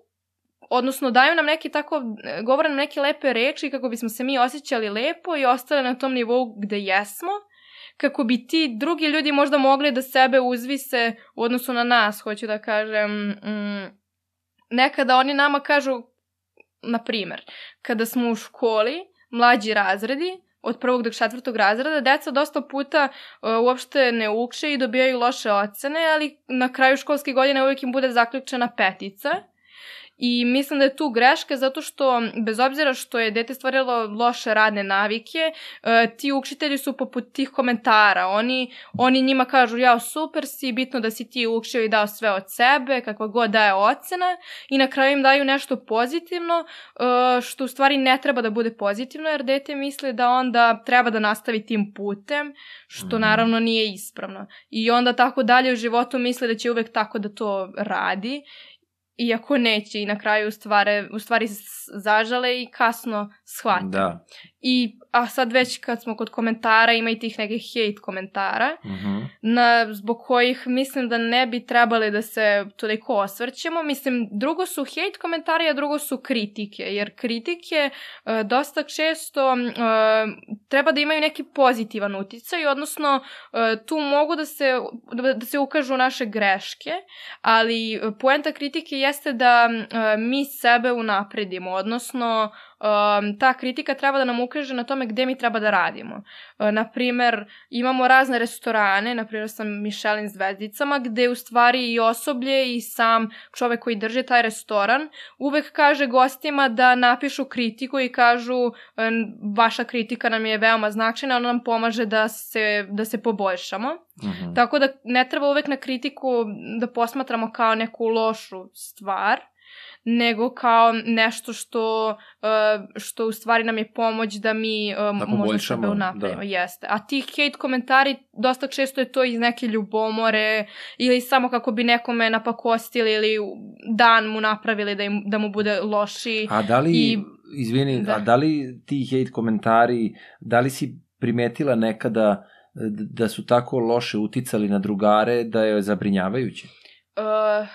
odnosno daju nam neki tako, govore nam neke lepe reči kako bismo se mi osjećali lepo i ostali na tom nivou gde jesmo, kako bi ti drugi ljudi možda mogli da sebe uzvise u odnosu na nas, hoću da kažem, mm, nekada oni nama kažu, na primer, kada smo u školi, mlađi razredi, od prvog do četvrtog razreda, deca dosta puta uh, uopšte ne uče i dobijaju loše ocene, ali na kraju školske godine uvijek im bude zaključena petica. I mislim da je tu greška zato što, bez obzira što je dete stvarilo loše radne navike, uh, ti učitelji su poput tih komentara. Oni, oni njima kažu, ja super si, bitno da si ti učio i dao sve od sebe, kakva god daje ocena i na kraju im daju nešto pozitivno, uh, što u stvari ne treba da bude pozitivno, jer dete misli da onda treba da nastavi tim putem, što mm. naravno nije ispravno. I onda tako dalje u životu misli da će uvek tako da to radi iako neće i na kraju u stvari, u stvari zažale i kasno shvate. Da. I, a sad već kad smo kod komentara, ima i tih nekih hate komentara, uh Mhm. -huh. na, zbog kojih mislim da ne bi trebali da se toliko osvrćemo. Mislim, drugo su hate komentari, a drugo su kritike, jer kritike uh, dosta često uh, treba da imaju neki pozitivan uticaj, odnosno uh, tu mogu da se, da, da se ukažu naše greške, ali poenta kritike jeste da uh, mi sebe unapredimo, odnosno um, ta kritika treba da nam ukaže na tome gde mi treba da radimo. Uh, naprimer, imamo razne restorane, naprimer sa Michelin zvezdicama, gde u stvari i osoblje i sam čovek koji drži taj restoran uvek kaže gostima da napišu kritiku i kažu um, vaša kritika nam je veoma značajna, ona nam pomaže da se, da se poboljšamo. Uh -huh. Tako da ne treba uvek na kritiku da posmatramo kao neku lošu stvar, nego kao nešto što, uh, što u stvari nam je pomoć da mi uh, da možda sebe unapravimo. Da. Jeste. A ti hate komentari, dosta često je to iz neke ljubomore ili samo kako bi nekome napakostili ili dan mu napravili da, im, da mu bude loši. A da li, i, izvini, da. a da li ti hate komentari, da li si primetila nekada da su tako loše uticali na drugare da je zabrinjavajuće? Uh,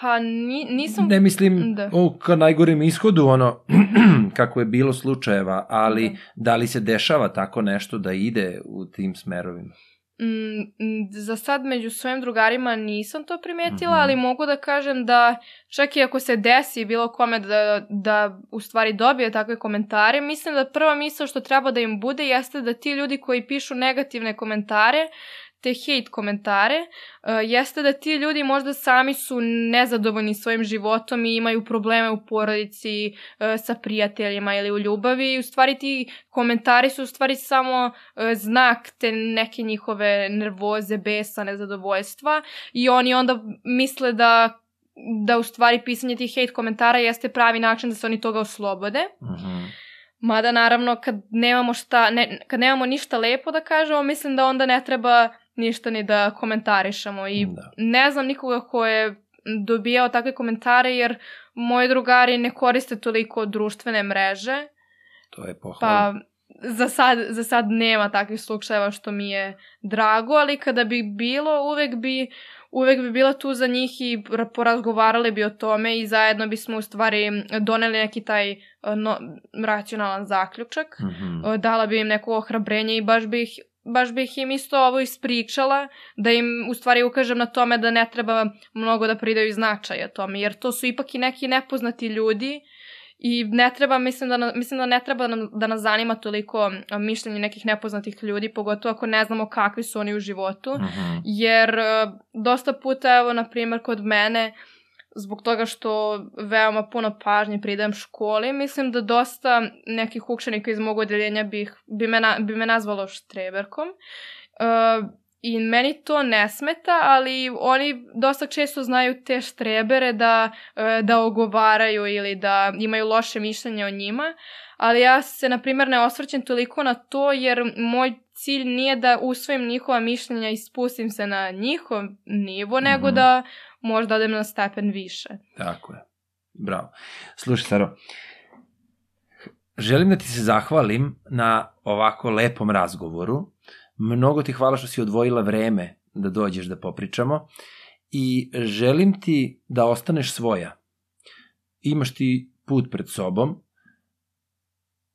Pa ni, nisam... Ne mislim da. o ka najgorem ishodu, ono, kako je bilo slučajeva, ali da. da li se dešava tako nešto da ide u tim smerovima? Mm, za sad među svojim drugarima nisam to primetila, mm -hmm. ali mogu da kažem da čak i ako se desi bilo kome da, da u stvari dobije takve komentare, mislim da prva misla što treba da im bude jeste da ti ljudi koji pišu negativne komentare te hate komentare, uh, jeste da ti ljudi možda sami su nezadovoljni svojim životom i imaju probleme u porodici uh, sa prijateljima ili u ljubavi i u stvari ti komentari su u stvari samo uh, znak te neke njihove nervoze, besa, nezadovoljstva i oni onda misle da da u stvari pisanje tih hate komentara jeste pravi način da se oni toga oslobode. -huh. Mada naravno kad nemamo šta, ne, kad nemamo ništa lepo da kažemo, mislim da onda ne treba ništa ni da komentarišemo i da. ne znam nikoga ko je dobijao takve komentare jer moji drugari ne koriste toliko društvene mreže. To je pohvalno. Pa za sad, za sad nema takvih slučajeva što mi je drago, ali kada bi bilo uvek bi uvek bi bila tu za njih i porazgovarali bi o tome i zajedno bismo u stvari doneli neki taj no, racionalan zaključak. Mm -hmm. Dala bi im neko ohrabrenje i baš bih baš bih im isto ovo ispričala, da im u stvari ukažem na tome da ne treba mnogo da pridaju značaja tome, jer to su ipak i neki nepoznati ljudi i ne treba, mislim da, mislim da ne treba da, da nas zanima toliko mišljenje nekih nepoznatih ljudi, pogotovo ako ne znamo kakvi su oni u životu, uh -huh. jer dosta puta, evo, na primjer, kod mene, uh, zbog toga što veoma puno pažnje pridajem školi, mislim da dosta nekih učenika iz mog odeljenja bih, bi, me, na, bi me nazvalo štreberkom. Uh, I meni to ne smeta, ali oni dosta često znaju te štrebere da, da ogovaraju ili da imaju loše mišljenje o njima, ali ja se, na primjer, ne osvrćem toliko na to jer moj cilj nije da usvojim njihova mišljenja i spustim se na njihov nivo, mm -hmm. nego da možda odem na stepen više. Tako je. Bravo. Slušaj, Saro, želim da ti se zahvalim na ovako lepom razgovoru. Mnogo ti hvala što si odvojila vreme da dođeš da popričamo i želim ti da ostaneš svoja. Imaš ti put pred sobom.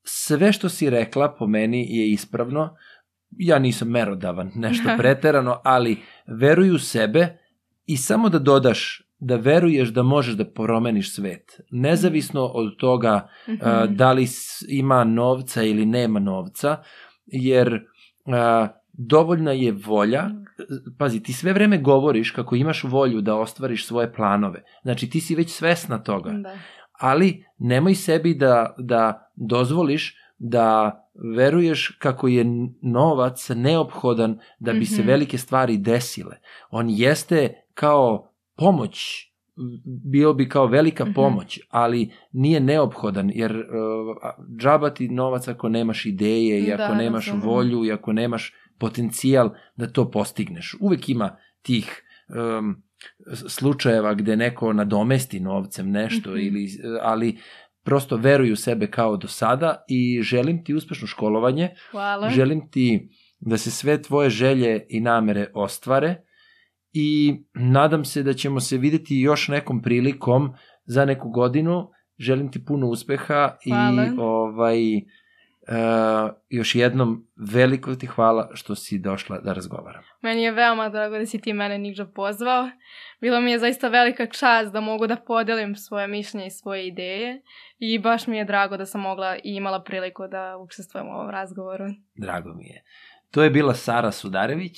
Sve što si rekla po meni je ispravno. Ja nisam merodavan, nešto preterano, ali veruj u sebe i samo da dodaš da veruješ da možeš da promeniš svet. Nezavisno od toga mm -hmm. uh, da li ima novca ili nema novca, jer uh, dovoljna je volja, pazi, ti sve vreme govoriš kako imaš volju da ostvariš svoje planove. Znači, ti si već svesna toga. Da. Ali nemoj sebi da, da dozvoliš da veruješ kako je novac neophodan da bi mm -hmm. se Mhm. velike stvari desile. On jeste kao pomoć, bio bi kao velika Mhm. pomoć, ali nije neophodan, jer uh, džaba ti novac ako nemaš ideje i ako Da, nemaš razumem. volju i ako nemaš potencijal da to postigneš. Uvek ima tih um, slučajeva gde neko nadomesti novcem nešto, Mhm. ili, ali prosto veruj u sebe kao do sada i želim ti uspešno školovanje, Hvala. želim ti da se sve tvoje želje i namere ostvare i nadam se da ćemo se videti još nekom prilikom za neku godinu. Želim ti puno uspeha Hvala. i ovaj Uh, još jednom veliko ti hvala što si došla da razgovaram. Meni je veoma drago da si ti mene Nikđa pozvao. Bilo mi je zaista velika čast da mogu da podelim svoje mišljenje i svoje ideje i baš mi je drago da sam mogla i imala priliku da učestvujem u ovom razgovoru. Drago mi je. To je bila Sara Sudarević.